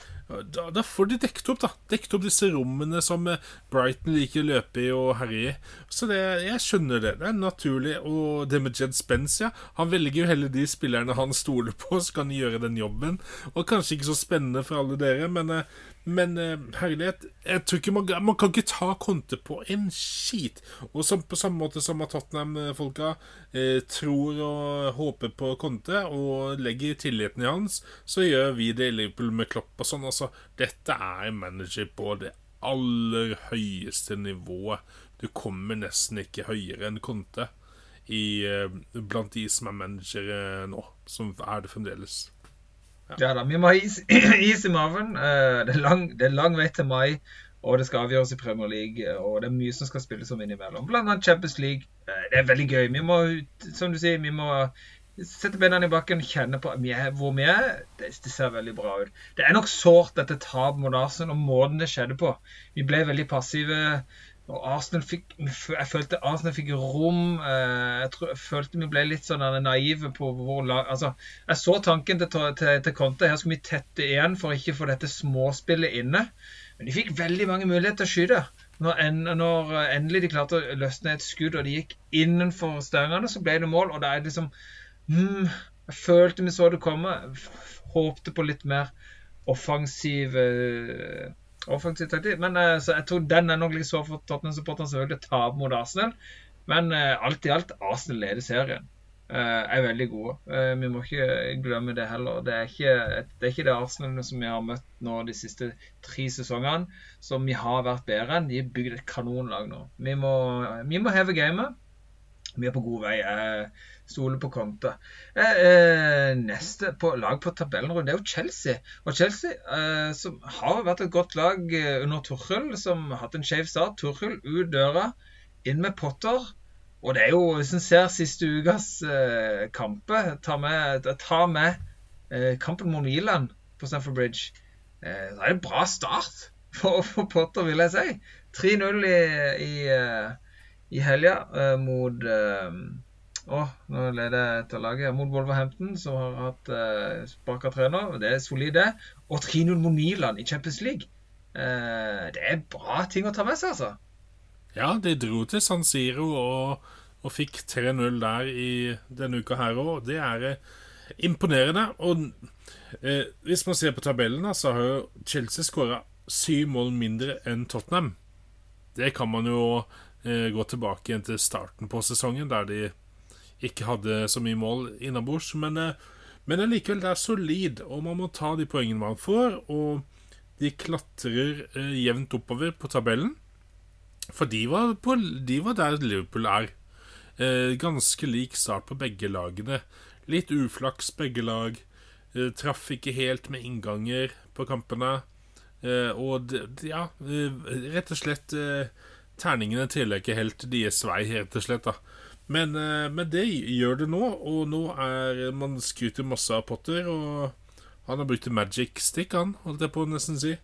da, da får de dekket opp, da. Dekket opp disse rommene som eh, Brighton liker å løpe i og herje i. Så det, jeg skjønner det. Det er naturlig. Og det med Jed Spence, ja. Han velger jo heller de spillerne han stoler på, så kan de gjøre den jobben. Og kanskje ikke så spennende for alle dere, men, eh, men eh, herlighet Jeg tror ikke man, man kan ikke ta Conte på en skit. Og som, på samme måte som at Tottenham-folka eh, tror og håper på Conte og legger tilliten i hans, så gjør vi det i Liverpool med Klopp og sånn. Altså, dette er en manager på det aller høyeste nivået. Du kommer nesten ikke høyere enn Conte i, eh, blant de som er managere nå, som er det fremdeles. Ja da, vi må ha is, is i maven. Eh, Det er, lang, det er lang vei til mai, og det skal avgjøres i Premier League. Og det er mye som skal spilles om innimellom. Blant annet Champions League. Eh, Det er veldig gøy. Vi må, som du sier, vi må sette beina i bakken, kjenne på hvor vi er. Det, det ser veldig bra ut. Det er nok sårt dette tapet mot Arsenal, og måten det skjedde på. Vi ble veldig passive. Og Arsenal fikk, jeg følte Arsenal fikk rom. eh, Jeg, tror, jeg følte vi ble litt sånn naive på hvor lag Altså, jeg så tanken til, til, til Conte. Her skal vi tette igjen for ikke å få dette småspillet inne. Men de fikk veldig mange muligheter til å skyte. Når, en, når eh, endelig de klarte å løsne et skudd, og de gikk innenfor stengene, så ble det mål. Og da er det liksom mm, Jeg følte vi så det komme. Håpte på litt mer offensiv eh, offensiv taktikk. Men eh, så jeg tror den er nok litt sår for Tottenham-supporterne selvfølgelig å tape mot Arsenal. Men eh, alt i alt, Arsenal leder serien. Eh, er veldig gode. Vi må ikke glemme det heller. Det er ikke det, er ikke det Arsenal som vi har møtt nå de siste tre sesongene, som vi har vært bedre enn. De har bygd et kanonlag nå. Vi må, vi må heve gamet. Vi er på god vei. Jeg stoler på Conte. Eh, eh, neste på, lag på tabellen det er jo Chelsea. Og Chelsea, eh, som har vært et godt lag eh, under Torhull, som har hatt en skjev start. Torhull ut døra, inn med Potter. Og det er jo, hvis en ser siste ukas eh, kamper, ta med, ta med eh, kampen mot Milan på Stamford Bridge, eh, det er en bra start for, for Potter, vil jeg si. 3-0 i, i, i helga mot Å, nå leder jeg til laget. Mot Wolverhampton, som har hatt eh, sparka trener. Det er solid, det. Og 3-0 mot Milan i Champions League. Eh, det er bra ting å ta med seg, altså. Ja, de dro til San Siro og, og fikk 3-0 der i denne uka her òg. Det er eh, imponerende. Og eh, hvis man ser på tabellen, så har jo Chelsea skåra syv mål mindre enn Tottenham. Det kan man jo eh, gå tilbake igjen til starten på sesongen, der de ikke hadde så mye mål innabords. Men, eh, men allikevel, det er solid, og man må ta de poengene man får. Og de klatrer eh, jevnt oppover på tabellen. For de var, på, de var der Liverpool er. Eh, ganske lik start på begge lagene. Litt uflaks, begge lag. Eh, traff ikke helt med innganger på kampene. Eh, og det- ja, eh, rett og slett Terningene triller ikke helt deres vei, rett og slett. da Men, eh, men det gjør det nå, og nå er man skryter masse av Potter. Og han har brukt magic stick, han, holdt jeg på å nesten si.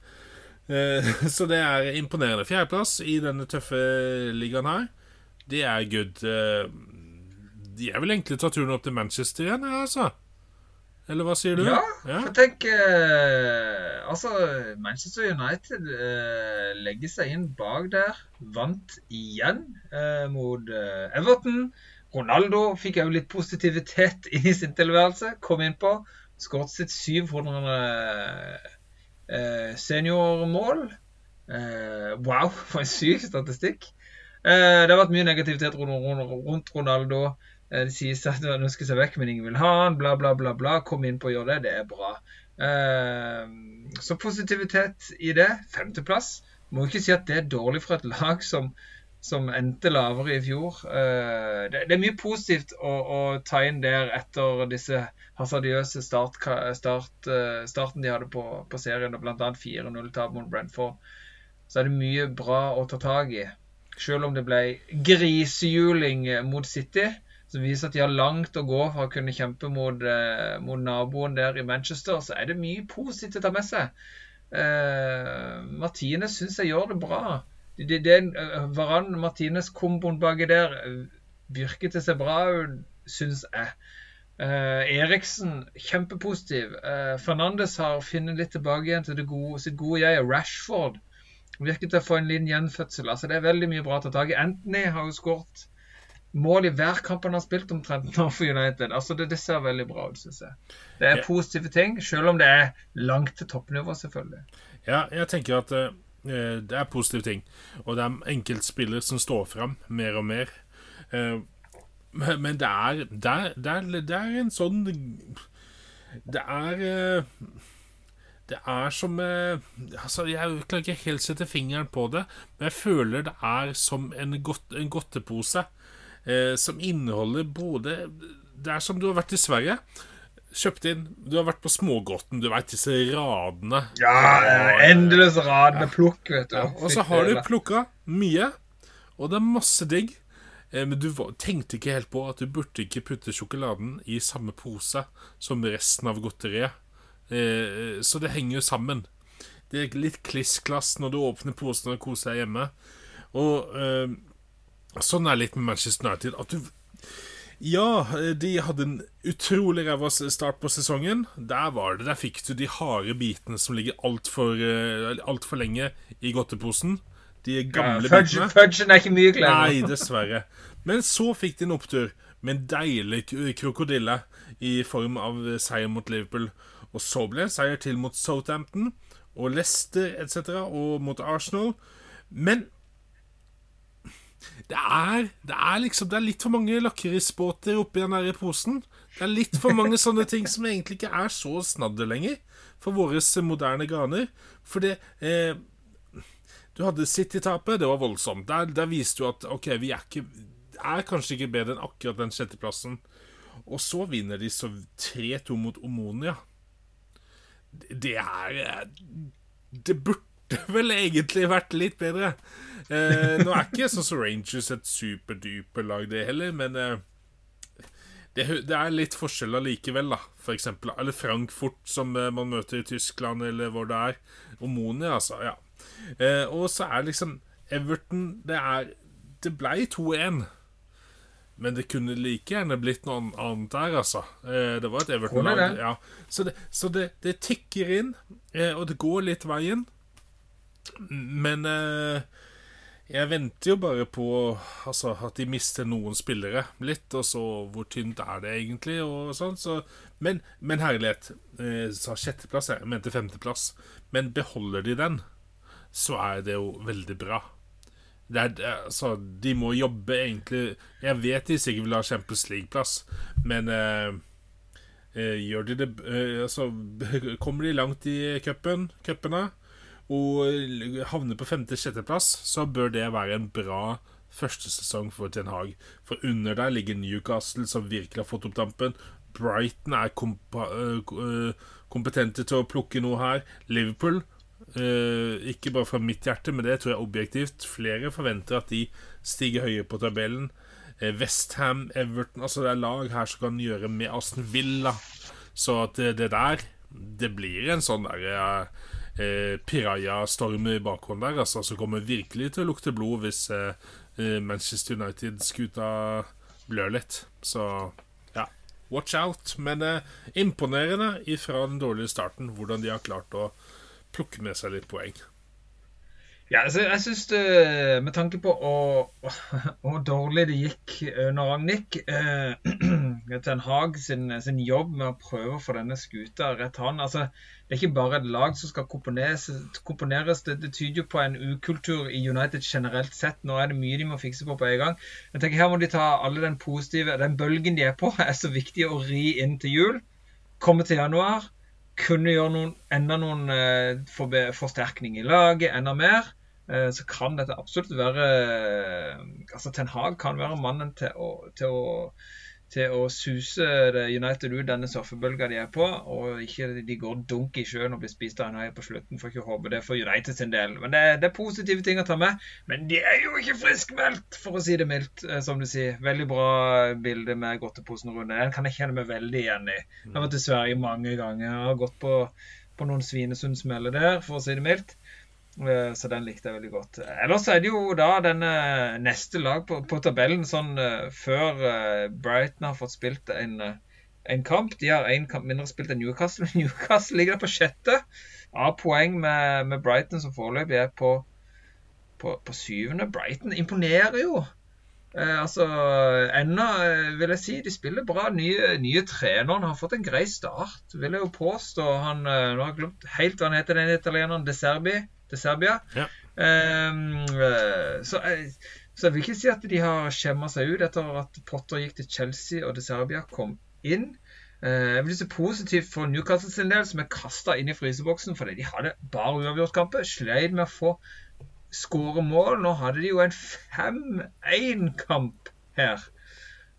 Eh, så det er imponerende. Fjerdeplass i denne tøffe ligaen her. Det er good. Jeg er vel egentlig tatt turen opp til Manchester igjen, altså. Eller hva sier du? Ja, for tenk eh, Altså, Manchester United eh, legger seg inn bak der. Vant igjen eh, mot eh, Everton. Ronaldo fikk òg litt positivitet inn i sin tilværelse. Kom innpå. Skåret sitt 700 eh, seniormål. Eh, wow, for en syk statistikk. det har vært mye negativitet rundt Ronaldo. Eh, det sies at han ønsker seg vekk, men ingen vil ha han, bla, bla, bla. bla. Kom inn på å gjøre det. Det er bra. Eh, så positivitet i det. Femteplass. Må ikke si at det er dårlig for et lag som, som endte lavere i fjor. Eh, det, er mye positivt å, å, ta inn der etter disse hasardiøse start, start, starten de hadde på, på serien, og bl.a. 4-0-tap mot Brentford. Så er det mye bra å ta tak i. Selv om det ble grisehjuling mot City som viser at de har langt å gå for å kunne kjempe mot, eh, mot naboen der i Manchester, så er det mye positivt å ta med seg. Eh, Martine syns jeg gjør det bra. Det, det, eh, Varan Martines-komboen baki der eh, virker til seg bra ut, syns jeg. Eh, Eriksen, kjempepositiv. Eh, Fernandes har funnet litt tilbake igjen til gode, sitt gode jeg. Rashford virker til å få en liten gjenfødsel. Altså, det er veldig mye bra å ta tak i. Anthony har jo skåret mål i hver kamp han har spilt omtrent nå for United. Altså det, det ser veldig bra ut, syns jeg. Det er positive ting, selv om det er langt til toppnivå, selvfølgelig. Ja, jeg tenker at uh, det er positive ting. Og det er enkeltspillere som står fram mer og mer. Uh, men det er, det, er, det, er, det er, en sånn Det er uh, det er som altså Jeg klarer ikke helt sette fingeren på det, men jeg føler det er som en, godt, en godtepose eh, som inneholder både Det er som du har vært i Sverige. Kjøpt inn Du har vært på Smågodten, du veit disse radene. Ja, endeløse rad med plukk, vet du. Ja, og så har du plukka mye, og det er masse digg. Eh, men du tenkte ikke helt på at du burde ikke putte sjokoladen i samme pose som resten av godteriet. Eh, så det henger jo sammen. Det er litt kliss-klass når du åpner posen og koser deg hjemme. Og Sånn er litt med Manchester United. At du ja, de hadde en utrolig ræva start på sesongen. Der var det, der fikk du de harde bitene som ligger altfor eh, alt for lenge i godteposen. De gamle ja, fudge, bitene. Fudgen er ikke mye glede. Nei, dessverre. Men så fikk de en opptur med en deilig krokodille i form av seier mot Liverpool. Og så ble det seier til mot Southampton og Leicester etc. og mot Arsenal. Men det er, det er liksom Det er litt for mange lakrisbåter oppi den der posen. Det er litt for mange sånne ting som egentlig ikke er så snadder lenger for våre moderne ganer. For det eh, Du hadde City-tapet, det var voldsomt. Der, der viste du at OK, vi er, ikke, er kanskje ikke bedre enn akkurat den sjetteplassen. Og så vinner de så 3-2 mot Omonia. Det er eh, Det burde vel egentlig vært litt bedre. Eh, nå er ikke sånn som Rangers et superduper lag, det heller, men eh, det, det, er litt forskjell allikevel, da. For eksempel, eller Frankfurt, som eh, man møter i Tyskland, eller hvor det er. Og Moni, altså. Ja. Eh, og så er liksom Everton Det er Det blei 2-1. Men det kunne like gjerne blitt noe annet der, altså. Eh, det var et Everton-lag. Ja. Så, det, så det, det, tikker inn, eh, og det går litt veien. Men eh, jeg venter jo bare på altså, at de mister noen spillere litt, og så hvor tynt er det egentlig, og sånn. Så, men, men, herlighet. Eh, sa sjetteplass, jeg mente femteplass. Men beholder de den, så er det jo veldig bra. Er, altså, de må jobbe egentlig Jeg vet de sikkert vil ha Champions League-plass, men eh, eh, gjør de det eh, Altså, kommer de langt i cupen, cupene? Og havner på femte-sjetteplass, så bør det være en bra første sesong for Ten Hag. For under der ligger Newcastle, som virkelig har fått opp dampen. Brighton er kompetente til å plukke noe her. Liverpool, ikke bare fra mitt hjerte, men det tror jeg objektivt. Flere forventer at de stiger høyere på tabellen. Westham, Everton Altså det er lag her som kan gjøre med Aston Villa. Så at det, det der Det blir en sånn der eh, Piraya-storm i bakhånd der, altså, som kommer virkelig til å lukte blod hvis eh, Manchester United-skuta blør litt. Så ja, watch out. Men eh, imponerende ifra den dårlige starten hvordan de har klart å plukke med seg litt poeng. Ja, altså, jeg syns Med tanke på hvor dårlig det gikk under Ragnhild eh, Ten Hag sin, sin, jobb med å prøve å få denne skuta rett hånd altså, Det er ikke bare et lag som skal komponeres. komponeres det, det, tyder jo på en ukultur i United generelt sett. Nå er det mye de må fikse på på en gang. Jeg tenker Her må de ta alle den positive Den bølgen de er på, er så viktig å ri inn til jul. Komme til januar kunne gjøre noen, enda noen eh, forsterkning i laget, enda mer. Eh, så kan dette absolutt være eh, altså Ten Hag kan være mannen til å, til å, til å suse United ut denne surfebølga de er på, og ikke de går dunk i sjøen og blir spist av en hai på slutten. Får ikke håpe det for United sin del. Men det, det, er positive ting å ta med. Men de er jo ikke friskmeldt, for å si det mildt, eh, som du sier. Veldig bra bilde med godteposen-runde. Den kan jeg kjenne meg veldig igjen i. Jeg har vært i Sverige mange ganger. Jeg har gått på, på noen Svinesund-smeller der, for å si det mildt. Eh, så den likte jeg veldig godt. Ellers er det jo da denne neste lag på, på tabellen, sånn uh, før Brighton har fått spilt en, en kamp. De har én kamp mindre spilt enn Newcastle. Newcastle ligger der på sjette av poeng med, med, Brighton, som foreløpig er på, på, på, syvende. Brighton imponerer jo. altså, Ennå vil jeg si de spiller bra. Nye, nye treneren har fått en grei start, vil jeg jo påstå. Han, nå har jeg glemt helt hva han heter, den italieneren. De Serbi til Serbia. Ja. Um, så, jeg, så, jeg vil ikke si at de har skjemma seg ut etter at Potter gikk til Chelsea og til Serbia kom inn. Uh, jeg vil si positivt for Newcastle sin del, som er kasta inn i fryseboksen fordi de hadde bare uavgjortkamper. Sleit med å få skåre mål. Nå hadde de jo en 5-1-kamp her.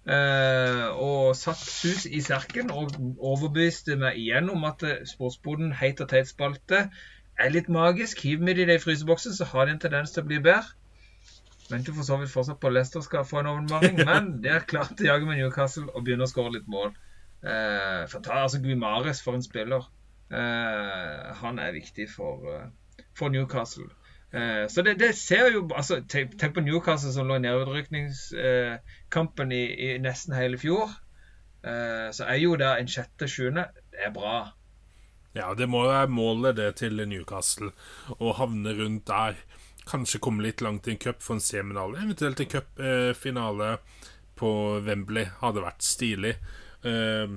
Uh, og satt sus i serken og overbeviste meg igjen om at sportsboden heit og teit-spalte er litt magisk. Hiv med det i fryseboksen, så har de en tendens til å bli bedre. Venter for så vidt fortsatt på Leicester skal få en overmaring, men det er klart å jage med Newcastle og begynne å skåre litt mål. Eh, ta altså Guimares for en spiller. Eh, han er viktig for, uh, for Newcastle. Eh, så det, det, ser jo altså, tenk, tenk, på Newcastle som lå i nedrykningskampen i, i, nesten hele fjor. Eh, så er jo der en sjette-sjuende. Det er bra. Ja, det må være målet det til Newcastle. Å havne rundt der. Kanskje komme litt langt i en cup for en semifinale. Eventuelt en cupfinale eh, på Wembley hadde vært stilig. Eh,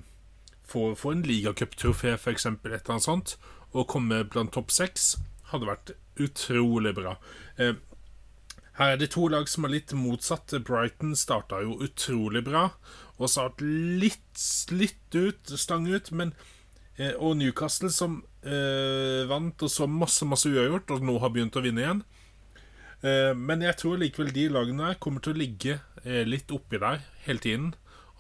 få, få en ligacuptrofé, f.eks., et eller annet sånt. Og komme blant topp seks hadde vært utrolig bra. Eh, her er det to lag som er litt motsatt. Brighton starta jo utrolig bra og satt litt, litt ut, stang ut, men og Newcastle som eh, vant og så masse masse uavgjort, og nå har begynt å vinne igjen. Eh, men jeg tror likevel de lagene der kommer til å ligge eh, litt oppi der hele tiden.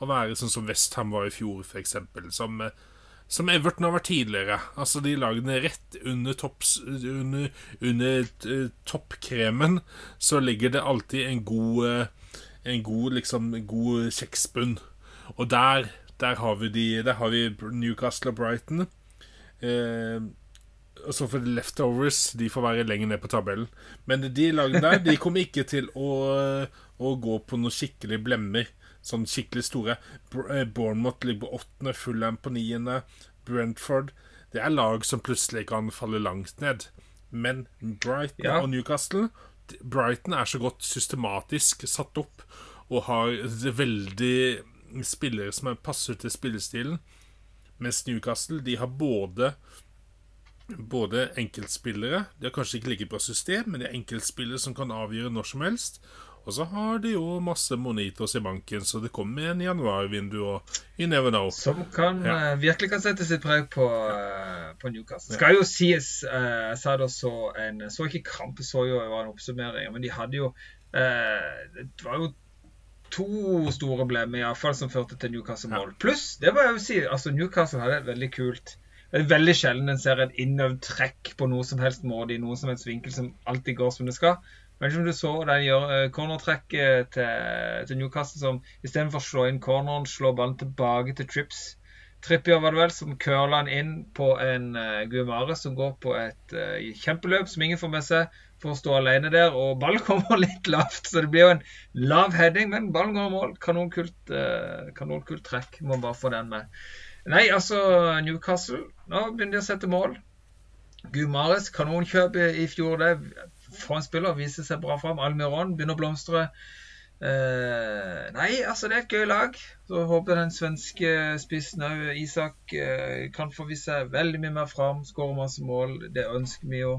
Og være sånn som Westham var i fjor, f.eks. Som, eh, som Everton har vært tidligere. Altså de lagene rett under, topps, under, under uh, toppkremen, så ligger det alltid en god, en god, liksom, god kjeksbunn. Og der der har vi, de, der har vi Newcastle og Brighton. Eh, og så for leftovers de får være lenger ned på tabellen. Men de lagene der de kommer ikke til å, å gå på noen skikkelig blemmer. Sånn skikkelig store. Eh, Bournemouth ligger på åttende, Fulham på niende, Brentford Det er lag som plutselig kan falle langt ned. Men Brighton ja. og Newcastle Brighton er så godt systematisk satt opp og har veldig spillere som passer til spillestilen. Mens Newcastle de har både både enkeltspillere De har kanskje ikke like bra system, men de er enkeltspillere som kan avgjøre når som helst. Og så har de jo masse monitos i banken, så det kommer en januarvindu, og you never know. Som kan, ja. uh, virkelig kan sette sitt preg på, uh, på Newcastle. Skal jo sies Jeg sa det så en Så ikke kamp, så jo var en oppsummering, men de hadde jo Det var jo to store blemmer iallfall som førte til Newcastle-mål. Pluss, det må jeg jo si, altså Newcastle hadde et veldig kult Det er veldig sjelden en ser et innøvd trekk på noe som helst måte i noen som helst vinkel som alltid går som det skal. Men som du så den gjør eh, cornertrekket til, til Newcastle som istedenfor å slå inn corneren, slår ballen tilbake til Trips. Trippier var det vel, som curla han inn på en uh, Guimare som går på et uh, kjempeløp som ingen får med seg, for å stå alene der. Og ballen kommer litt lavt, så det blir jo en lav heading, men ballen går i mål. Kanonkult, eh, kanonkult trekk. Må bare få den med. Nei, altså Newcastle Nå begynner de å sette mål. Gumares, kanonkjøp i fjor, det. For en spiller. Viser seg bra fram. Almiron begynner å blomstre. Eh, nei, altså det er et gøy lag. Så håper den svenske spissen òg, Isak, eh, kan få vise seg veldig mye mer fram. Skåre masse mål. Det ønsker vi jo.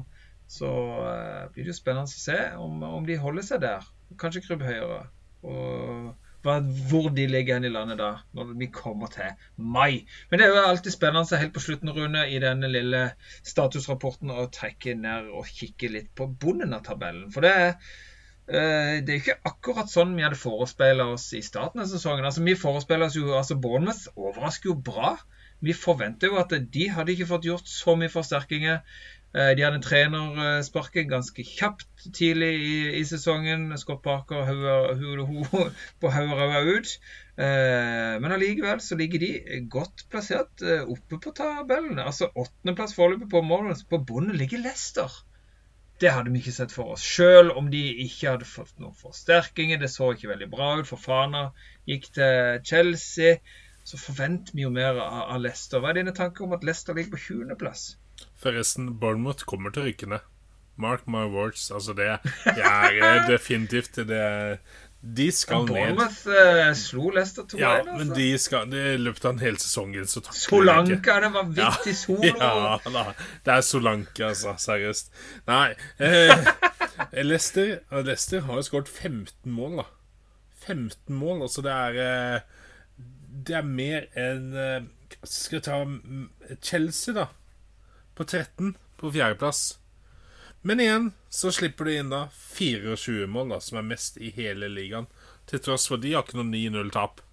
Så eh, blir det jo spennende å se om, om de holder seg der. Kanskje krybbe høyere. Og hvor de ligger hen i landet da, når vi kommer til mai. Men det er jo alltid spennende helt på slutten, Rune, i denne lille statusrapporten å trekke ned og kikke litt på bunnen av tabellen. For det er eh, det er ikke akkurat sånn vi hadde forespeila oss i starten av sesongen. Altså, Vi forespeila oss jo altså Bournemouth overrasker jo bra. Vi forventer jo at de hadde ikke fått gjort så mye forsterkinger. Eh, de hadde trenersparket ganske kjapt tidlig i, i sesongen. Scott Parker hodet på hodet ut. Eh, men allikevel så ligger de godt plassert eh, oppe på tabellen. Altså åttendeplass foreløpig på målet. På bunnen ligger Leicester. Det hadde vi ikke sett for oss. Selv om de ikke hadde fått noen forsterkinger. Det så ikke veldig bra ut, for Fana gikk til Chelsea. Så forventer vi jo mer av Leicester. Hva er dine tanker om at Leicester ligger på 20.-plass? Forresten, Bournemouth kommer til å rykke ned. Mark my words. Altså, det er definitivt det De skal ned. Bournemouth uh, slo Leicester 2-1. Ja, altså. men de skal I løpet av en hel sesong så Solanka, det var vittig solo. Ja, da, det er Solanka, altså. Seriøst. Nei eh, Leicester, Leicester har jo skåret 15 mål, da. 15 mål. Altså, det er eh, Det er mer enn eh, Skal jeg ta Chelsea, da på 13 på fjerdeplass. Men igjen så slipper de inn da 24 mål, da, som er mest i hele ligaen. Til tross for de har ikke noe 9-0-tap.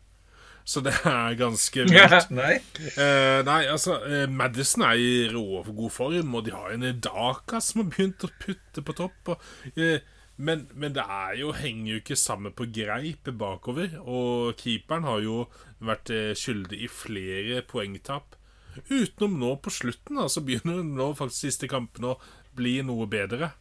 Så det er ganske vilt. nei. Eh, nei, altså eh, Madison er i rå god form, og de har en Daka som har begynt å putte på topp. Og, eh, men, men, det er jo, henger jo ikke sammen på greip bakover. Og keeperen har jo vært eh, skyldig i flere poengtap Utenom nå på slutten, da, så begynner nå faktisk siste kampene å bli noe bedre.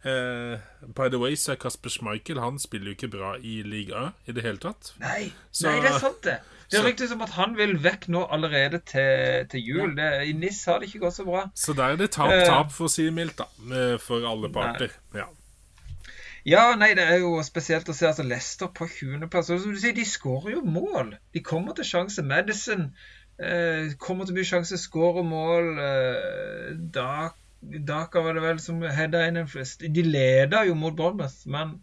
Uh, by the way, så er Kasper Schmeichel Han spiller jo ikke bra i liga i det hele tatt. Nei, så, nei det er sant, det. Det er riktig som at han vil vekk nå allerede til, til jul. Det, I NIS har det ikke gått så bra. Så der er det tap-tap, for å si det mildt, da. For alle parter. Ja. Ja, nei, det er jo spesielt å se altså Leicester på 20.-plass. Som du sier, de skårer jo mål. De kommer til sjanse. Madison Eh, kommer til mye sjanse, skårer mål. Eh, Daka var det vel som heada inn en flest. De leder jo mot Bournemouth, men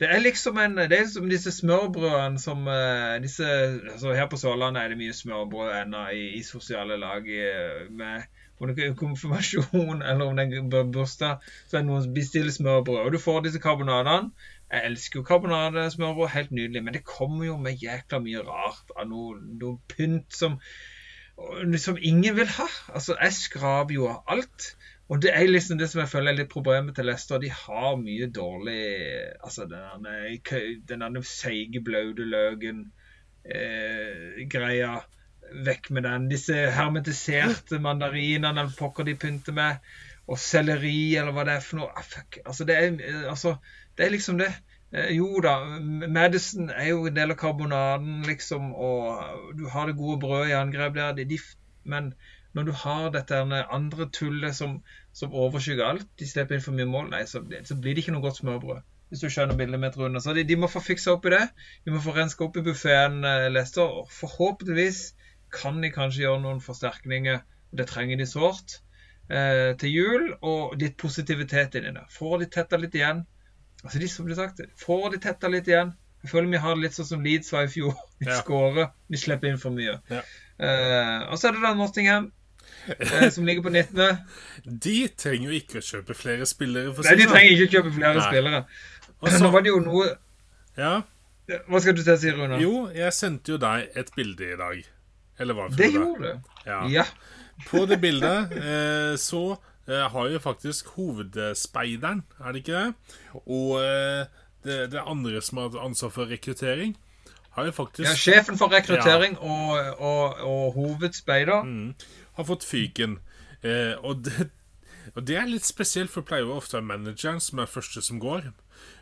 det er liksom en Det er som disse smørbrødene som uh, disse, altså Her på Sørlandet er det mye smørbrød ennå i, i, sosiale lag eh, med om det er konfirmasjon eller om det er bursdag, så er det noen som bestiller smørbrød. Og du får disse karbonadene. Jeg elsker jo karbonadesmørbrød, helt nydelig, men det kommer jo med jækla mye rart av noe, noe pynt som, som ingen vil ha. Altså, jeg skraper jo av alt. Og det er liksom det som jeg føler er litt problemet til Leicester. De har mye dårlig Altså den der seige, blaute løken eh. Vekk med den. Disse hermetiserte mandarinene eller pokker de pynter med. Og selleri, eller hva det er for noe. Ah, fuck. Altså, det er, altså, det er liksom det. Eh, jo da, Madison er jo en del av karbonaden, liksom, og du har det gode brødet i angrep der. De, de, men når du har dette andre tullet som, som overskygger alt, de slipper inn for mye mål, nei, så, så, blir det ikke noe godt smørbrød. Hvis du skjønner bildet mitt, Rune. Så de, de, må få fiksa opp i det. De må få renska opp i buffeen, eh, Lester. Og forhåpentligvis kan de kanskje gjøre noen forsterkninger. Det trenger de sårt. Eh, til jul, og litt positivitet inni det. Får de tetta litt igjen. Altså de som blir sagt, Får de tetta litt igjen. Jeg føler vi har det litt sånn som Leeds var i fjor. Vi ja. skårer, vi slipper inn for mye. Ja. Eh, og så er det da Nottingham, uh, som ligger på 19. De trenger jo ikke å kjøpe flere spillere. Nei, de trenger ikke å kjøpe flere Nei. spillere. Også, Nå var det jo noe Ja Hva skal du til å si, Rune? Jo, jeg sendte jo deg et bilde i dag. Eller hva? Det Det gjorde det. Ja. ja. På det bildet eh, så eh, har jo faktisk hovedspeideren, er det ikke det? Og eh, det, det andre som har ansvar for rekruttering, har jo faktisk Ja, Sjefen for rekruttering og, og, og hovedspeider. Mm. har fått fyken. Eh, og, det, og det er litt spesielt, for det pleier jo ofte å være manageren som er første som går.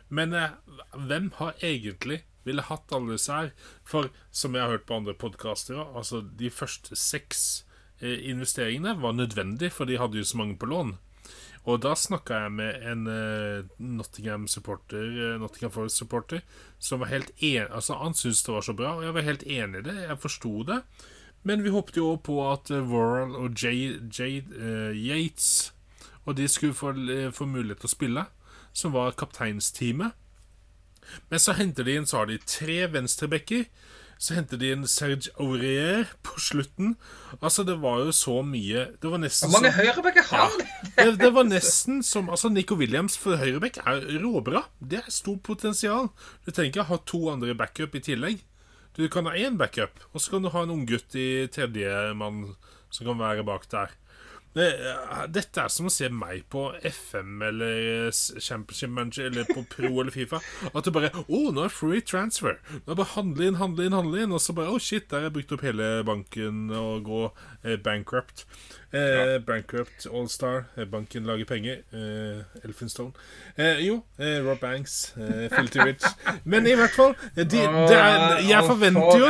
Men eh, hvem har egentlig ville hatt alle disse her? For som jeg har hørt på andre podkaster, altså de første seks eh, investeringene var nødvendig, for de hadde jo så mange på lån. Og da snakka jeg med en eh, Nottingham-supporter uh, Nottingham Forest-supporter som var helt enig Altså, han syntes det var så bra, og jeg var helt enig i det. Jeg forsto det. Men vi håpte jo på at uh, Worrell og Jay, Jay Yates Og de skulle få, få, mulighet til å spille, som var kapteinsteamet. Men så henter de inn Så har de tre venstrebacker så henter de inn Serge Aurier på slutten. Altså, det var jo så mye Det var nesten Hvor mange høyrebacker har de? Ja, det, det, var nesten som Altså, Nico Williams for høyreback er råbra. Det er stort potensial. Du trenger ikke ha to andre backup i tillegg. Du kan ha én backup, og så kan du ha en unggutt i tredjemann som kan være bak der. Dette er som å se meg på FM eller Championship Manager eller på Pro eller Fifa. At du bare Å, oh, nå er free transfer. Nå er bare handle inn, handle inn, handle inn. Og så bare Å, oh, shit, der har jeg brukt opp hele banken og gå eh, bankrupt. Eh, ja. Bankrupt Allstar. Eh, banken lager penger. Eh, Elphinstone. Eh, jo, eh, Rob Banks. Filty Rich. Men i hvert fall de, er, Jeg forventer jo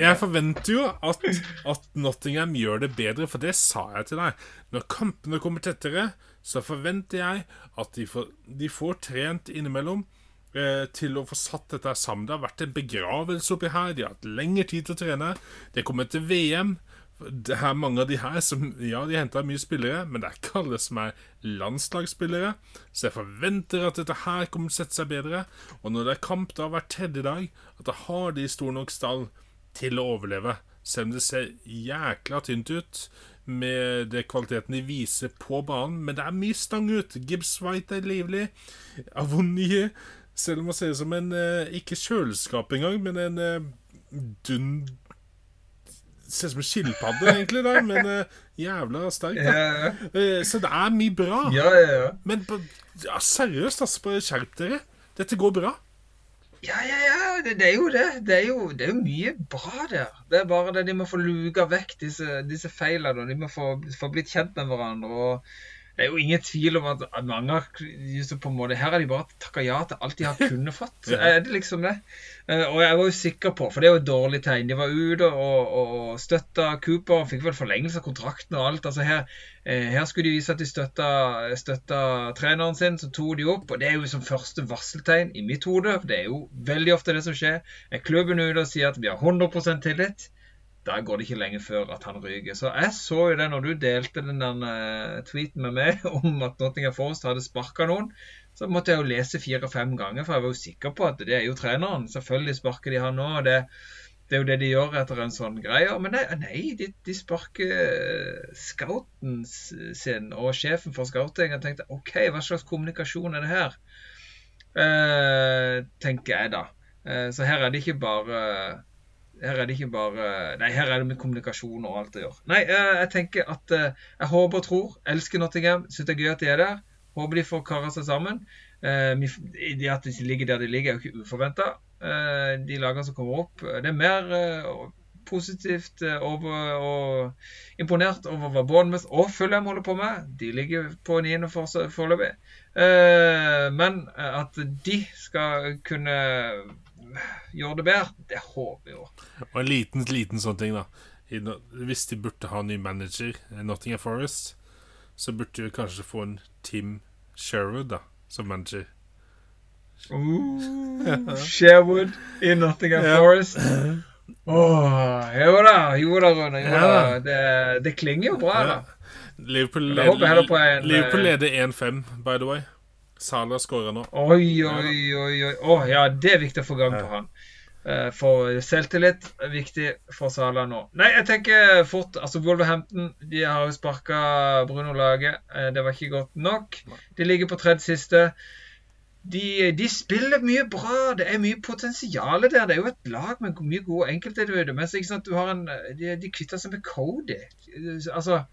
Jeg forventer jo at, at Nottingham gjør det bedre, for det sa jeg til deg. Når kampene kommer tettere, så forventer jeg at de får, de får trent innimellom til å få satt dette sammen. Det har vært en begravelse oppi her. De har hatt lengre tid til å trene. Det kommer til VM det er mange av de her som Ja, de henta mye spillere, men det er ikke alle som er landslagsspillere. Så jeg forventer at dette her kommer til å sette seg bedre. Og når det er kamp da hver tredje dag, at da har de stor nok stall til å overleve. Selv om det ser jækla tynt ut med det kvaliteten de viser på banen. Men det er mye stang ut. Gibbs White er livlig. Avoni Selv om han ser ut som en eh, Ikke kjøleskap engang, men en eh, dund ser ut som en skilpadde, egentlig, der, men uh, jævla sterk. Da. Ja, uh, så det er mye bra. Ja, ja, men på, seriøst, altså. Skjerp dere. Dette går bra. Ja, ja, ja. Det, det, er jo det. Det er jo, det er mye bra der. Det er bare det de må få luka vekk disse, disse feilene. De må få, få blitt kjent med hverandre. og det er jo ingen tvil om at mange på en måte, Her har de bare takka ja til alt de har kunnet fått. ja. Er det liksom det? Eh, og jeg var jo sikker på, for det er jo et dårlig tegn De var ute og, og støtta Cooper. Fikk vel forlengelse av kontrakten og alt. altså Her, eh, her skulle de vise at de støtta, støtta, treneren sin, så tok de opp. og Det er jo som første varseltegn i mitt hode. Det er jo veldig ofte det som skjer. Er klubben ute og sier at vi har 100% tillit da går det ikke lenge før at han ryker. Så jeg så jo det når du delte den der uh, tweeten med meg om at Nottingham Forest hadde sparka noen. Så måtte jeg jo lese fire-fem ganger, for jeg var jo sikker på at det er jo treneren. Selvfølgelig sparker de han nå. det, det er jo det de gjør etter en sånn greie. Men nei, nei de, de, sparker scouten sin og sjefen for scouting. Jeg tenkte OK, hva slags kommunikasjon er det her? Eh, tenker jeg da. Eh, så her er det ikke bare her er det ikke bare Nei, her er det med kommunikasjon og alt å gjøre. Nei, eh, jeg tenker at eh, Jeg håper og tror. Elsker Nottingham. Syns det er gøy at de er der. Håper de får kara seg sammen. Eh, det at de ligger der de ligger, er jo ikke uforventa. De lagene som kommer opp. Det er mer positivt over og imponert over hva Bournemouth og Fulham holder på med. De ligger på niende foreløpig. Men at de skal kunne gjør det bedre. Det håper jeg jo. Og en liten, liten sånn ting, da. Hvis de burde ha en ny manager, Nottingham Forest, så burde de kanskje få en Tim Sherwood da, som manager. Uh, Sherwood i Nottingham yeah. Forest. Oh, jo da, jo da, Rune. Jo da. Det, det, klinger jo bra, da. Liverpool, Liverpool leder 1-5, by the way. Salah skårer nå. Oi, oi, oi. oi. Oh, ja, det er viktig å få gang på han. Uh, for selvtillit er viktig for Sala nå. Nei, jeg tenker fort altså Wolverhampton de har jo sparka Bruno Lage. Uh, det var ikke godt nok. De ligger på tredje siste. De, de, spiller mye bra. Det er mye potensial der. Det er jo et lag med mye gode enkeltindivider. Mens ikke sant, du har en, de, de kvitter seg med Cody. Altså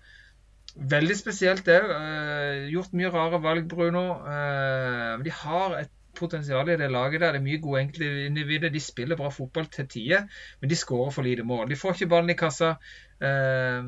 veldig spesielt det. Uh, gjort mye rare valg, Bruno. Uh, de har et potensial i det laget der. Det er mye gode enkeltindivider. De spiller bra fotball til tider, men de skårer for lite mål. De får ikke ballen i kassa. Uh,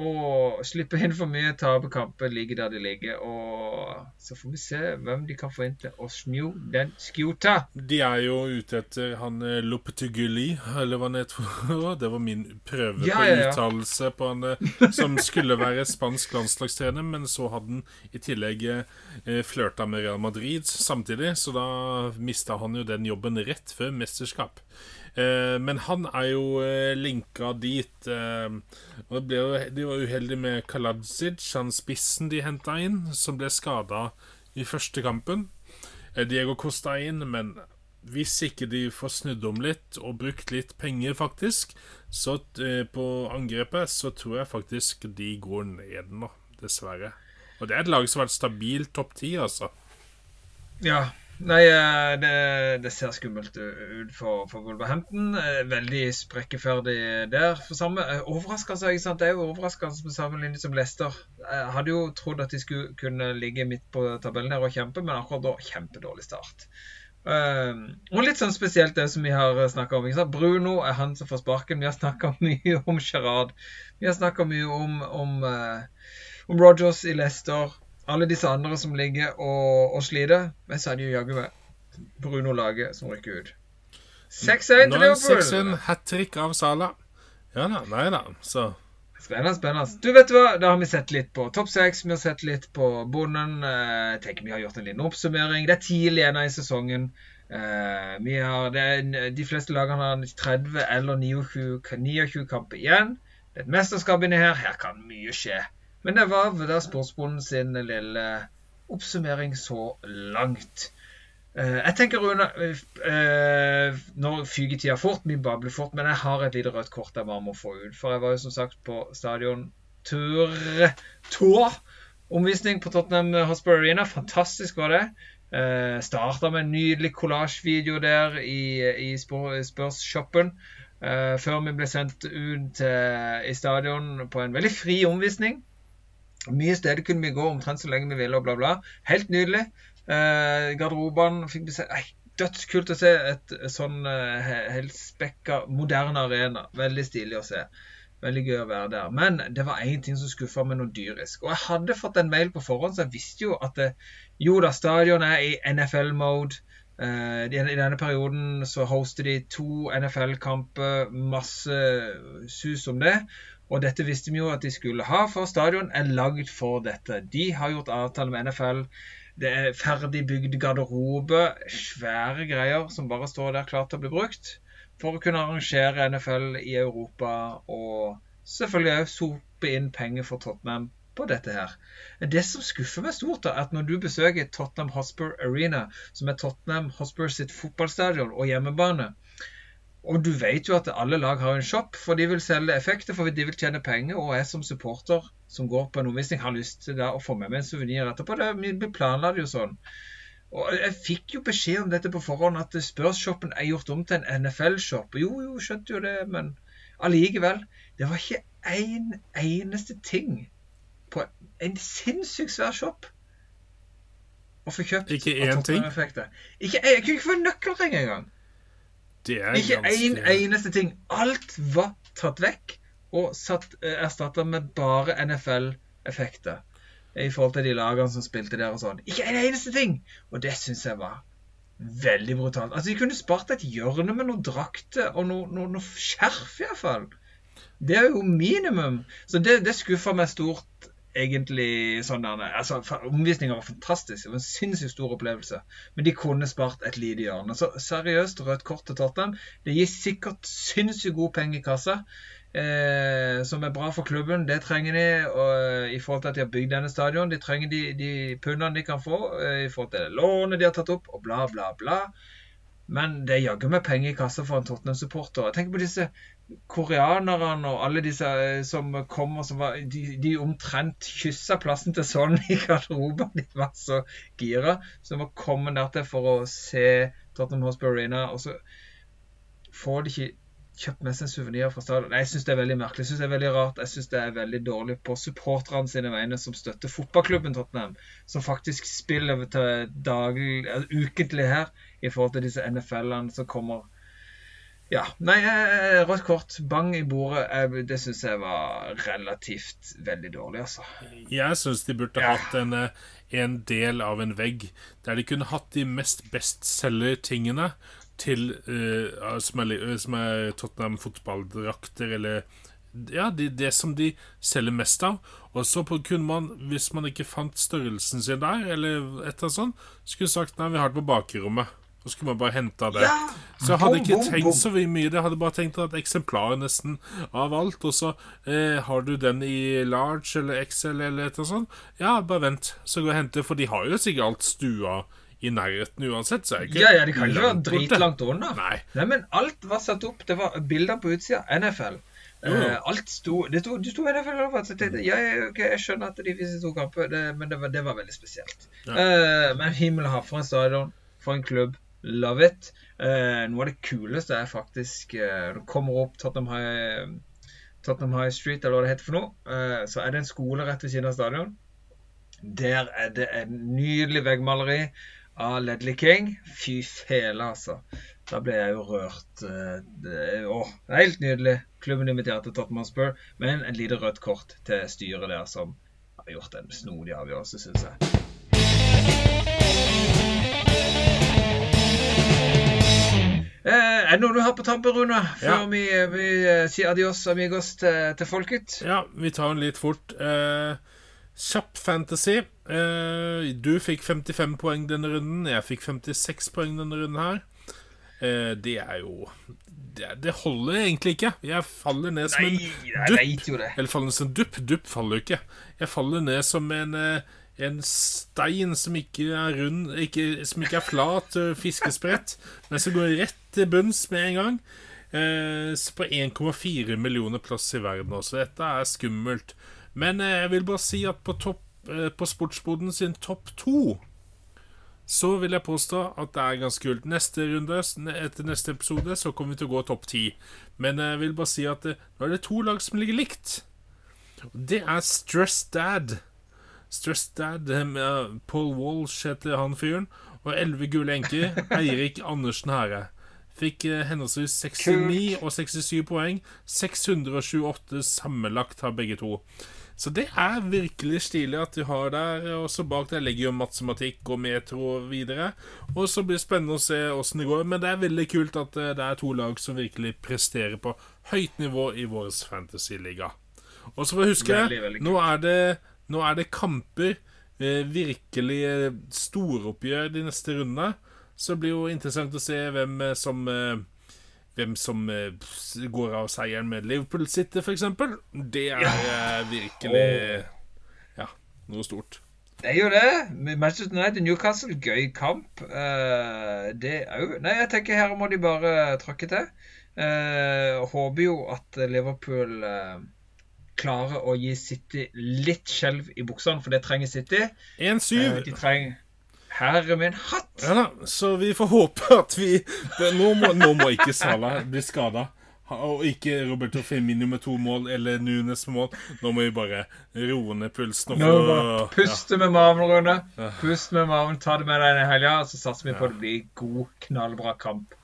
og slipper inn for mye, taper kamper, ligger der de ligger. Og så får vi se hvem de kan få inn til å snu den skuta. De er jo ute etter han eh, Lopetuguli, eller hva han heter. Det var min prøve ja, på ja, ja. uttalelse på han eh, som skulle være spansk landslagstrener, men så hadde han i tillegg eh, flørta med Real Madrid samtidig, så da mista han jo den jobben rett før mesterskap. Eh, men han er jo eh, linka dit. og det ble jo, de var uheldige med Kaladzic, han spissen de henta inn, som ble skada i første kampen. Diego Costa inn, men hvis ikke de får snudd om litt og brukt litt penger, faktisk, så på angrepet, så tror jeg faktisk de går ned nå, dessverre. Og det er et lag som har vært stabilt topp ti, altså. Ja, Nei, eh, det, det, ser skummelt ut for, for Wolverhampton. Eh, veldig sprekkeferdig der. For samme, eh, overraskelse, ikke sant? Det er jo overraskende med samme linje som Leicester. Jeg hadde jo trodd at de skulle kunne ligge midt på tabellen her og kjempe, men akkurat da kjempedårlig start. Uh, og litt sånn spesielt det som vi har snakka om. Bruno er han som får sparken. Vi har snakka mye om Gerard. Vi har snakka mye om, om, uh, om Rogers i Leicester alle disse andre som ligger og, og sliter. Men så er det jo jaggu meg Bruno-laget som rykker ut. 6-1 til Liverpool. 6-1 hat trick av Sala. Ja da, nei da, så Spennende, spennende. Du, vet hva? Da har vi sett litt på topp seks. Vi har sett litt på bonden. Jeg eh, tenker vi har gjort en liten oppsummering. Det er tidlig ennå i sesongen. Vi har, er, de fleste lagene har 30 eller 29, 29 kamper igjen. Det er et mesterskap inni her. Her kan mye skje. Men det var da Sportsbonden sin lille oppsummering så langt. Eh, jeg tenker, Rune eh, Nå fyker tida fort, vi babler fort, men jeg har et lite rødt kort jeg bare må få ut. For jeg var jo som sagt på stadion tur tour. Omvisning på Tottenham Hospital Arena. Fantastisk var det. Eh, Starta med en nydelig kollasjvideo der i, i Spørsshoppen. Eh, før vi ble sendt ut i stadion på en veldig fri omvisning. Mye steder kunne vi gå omtrent så lenge vi ville, og bla, bla. Helt nydelig. Eh, garderobene fikk vi se Nei, Dødskult å se et sånn eh, helspekka, moderne arena. Veldig stilig å se. Veldig gøy å være der. Men det var én ting som skuffa meg noe dyrisk. Og jeg hadde fått en mail på forhånd, så jeg visste jo at det, jo da, stadion er i NFL-mode. Uh, I denne perioden så hoster de to NFL-kamper, masse sus om det. Og dette visste vi jo at de skulle ha, for stadion er lagd for dette. De har gjort avtale med NFL. Det er ferdig bygd garderobe, svære greier som bare står der klart til å bli brukt. For å kunne arrangere NFL i Europa og selvfølgelig òg sope inn penger for Tottenham på dette her. Det som skuffer meg stort, er at når du besøker Tottenham Hotspur Arena, som er Tottenham Hotspur sitt fotballstadion og hjemmebane, og du vet jo at alle lag har en shop, for de vil selge effekter, for de vil tjene penger. Og jeg som supporter som går på en omvisning, har lyst til da å få med meg en suvenir etterpå. Det, vi planla det jo sånn. Og Jeg fikk jo beskjed om dette på forhånd, at Spørsshoppen er gjort om til en NFL-shop. Jo, jo, skjønte jo det, men allikevel. Det var ikke én en eneste ting på en sinnssykt svær shop å få kjøpt. Ikke én ting? Ikke, jeg kunne ikke få en nøkkelring engang. Ikke én en eneste ting. Alt var tatt vekk og satt, eh, erstatta med bare NFL-effekter. I forhold til de lagene som spilte der og sånn. Ikke en eneste ting! Og det syns jeg var veldig brutalt. Altså, De kunne spart et hjørne med noen drakter og noe, noe, noe skjerf, iallfall. Det er jo minimum. Så det, det skuffa meg stort egentlig sånn der, altså, Omvisninga var fantastisk. Det var en sinnssykt stor opplevelse. Men de kunne spart et lite hjørne. Så seriøst, rødt kort til Tottenham. Det gir sikkert sinnssykt god penger i kassa. Eh, som er bra for klubben. Det trenger de og, i forhold til at de har bygd denne stadion. De trenger de, de pundene de kan få eh, i forhold til lånet de har tatt opp, og bla, bla, bla. Men det er jaggu meg penger i kassa for en Tottenham-supporter. Tenker på disse koreanerne og alle disse som kom og som var, de, de omtrent kyssa plassen til sånn i garderoben. De var så gira. Så de var kommet der til for å se Tottenham Hospital Arena. Og så får de ikke kjøpt med seg souvenir fra stadion. Jeg syns det er veldig merkelig. Jeg synes det er veldig rart. Jeg syns det er veldig dårlig på supporterne sine vegne som støtter fotballklubben Tottenham, som faktisk spiller til daglig, altså, ukentlig her, i forhold til disse NFL-ene som kommer ja. Nei, eh, rødt kort, bang i bordet, det syns jeg var relativt veldig dårlig, altså. Jeg syns de burde Ja. hatt en, eh, en del av en vegg der de kunne hatt de mest bestselger-tingene til uh, som, er, som er Tottenham fotballdrakter, eller ja, det, det som de selger mest av. Og så kunne man, hvis man ikke fant størrelsen sin der, eller et eller annet sånt, skulle sagt nei, vi har det på bakrommet. Så skulle man bare hente det. Ja! Så jeg hadde ikke bom, tenkt så mye. Jeg hadde bare tenkt at eksemplar nesten av alt. Og så eh, har du den i large eller XL eller et eller sånt. Ja, bare vent, så går jeg og henter. For de har jo sikkert alt stua i nærheten uansett. Så jeg ikke Ja, ja, de kan ikke være dritlangt unna. Nei. Nei, men alt var satt opp. Det var bilder på utsida. NFL. Jo, jo. Eh, alt sto Det sto, det sto NFL over. Så tenkte ja, ja, ok, jeg skjønner at de viser to kamper, det, men det var, det var veldig spesielt. Ja. Uh, men himmel og hav, for en stadion, for en klubb. Love it. Eh, noe av det kuleste er faktisk eh, du kommer opp Tottenham High, Tottenham High Street, eller hva det heter for noe, eh, så er det en skole rett ved siden av stadion. Der er det en nydelig veggmaleri av Ledley King. Fy fele, altså. Da ble jeg jo rørt. eh, Det, å, det er helt nydelig. Klubben inviterte Tottenham Spur, men en lite rødt kort til styret der, som har gjort en snodig avgjørelse, syns jeg. Er det noe du har på tampen, Rune? Før Ja. vi, vi eh, sier adios amigos til, til folket? Ja, vi tar den litt fort. Eh, kjapp fantasy. Eh, du fikk 55 poeng denne runden. Jeg fikk 56 poeng denne runden her. Eh, det er jo det, det holder egentlig ikke. Jeg faller ned som en dupp. Eller faller ned som en dupp. Dupp faller jo ikke. Jeg faller ned som en, eh, en stein som ikke er rund ikke, Som ikke er flat, og fiskesprett, men som går rett til bunns med en gang. Eh, på 1,4 millioner plass i verden også. Dette er skummelt. Men eh, jeg vil bare si at på, topp, eh, på sportsboden sin topp to så vil jeg påstå at det er ganske kult. Neste runde, etter neste episode, så kommer vi til å gå topp ti. Men jeg vil bare si at eh, nå er det to lag som ligger likt. Det er Stress Dad. Stress Dad eh, Paul Walsh heter han fyren. Og elleve gule enker. Eirik Andersen Hære. Fikk eh, henholdsvis 69 og 67 poeng. 628 sammenlagt har begge to. Så det er virkelig stilig at de har der. Og så bak der ligger jo matematikk og metro og videre. Og så blir det spennende å se åssen det går. Men det er veldig kult at eh, det er to lag som virkelig presterer på høyt nivå i vår fantasyliga. Og så får vi huske, Veldig, veldig nå er det, nå er det kamper. Eh, virkelig eh, storoppgjør de neste rundene. Så det blir jo interessant å se hvem eh, som hvem som går av seieren med Liverpool City, f.eks. Det er ja. virkelig Ja, noe stort. Det er jo det. Manchester United Newcastle, gøy kamp. Det òg. Nei, jeg tenker her må de bare tråkke til. Håper jo at Liverpool klarer å gi City litt skjelv i buksene, for det trenger City. 1-7. Eh, de trenger Herre min hatt! Ja da, så vi får håpe at vi Nå må, nå må ikke Salah bli skada. Og ikke Roberto Firmino med to mål eller Nunes med mål. Nå må vi bare roe ned pulsen. Nå få- bare Puste med maven, Rune. Pust med maven, ta det med deg i helga, så satser vi på at det blir god, knallbra kamp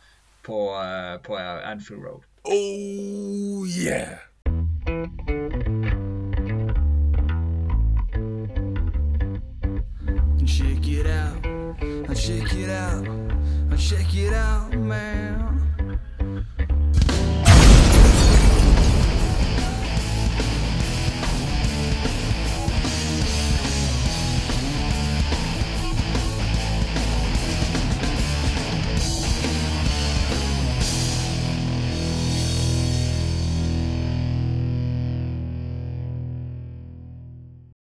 på, eh, på Anfield Road. Oh yeah! Check it out, check it out, check it out, man.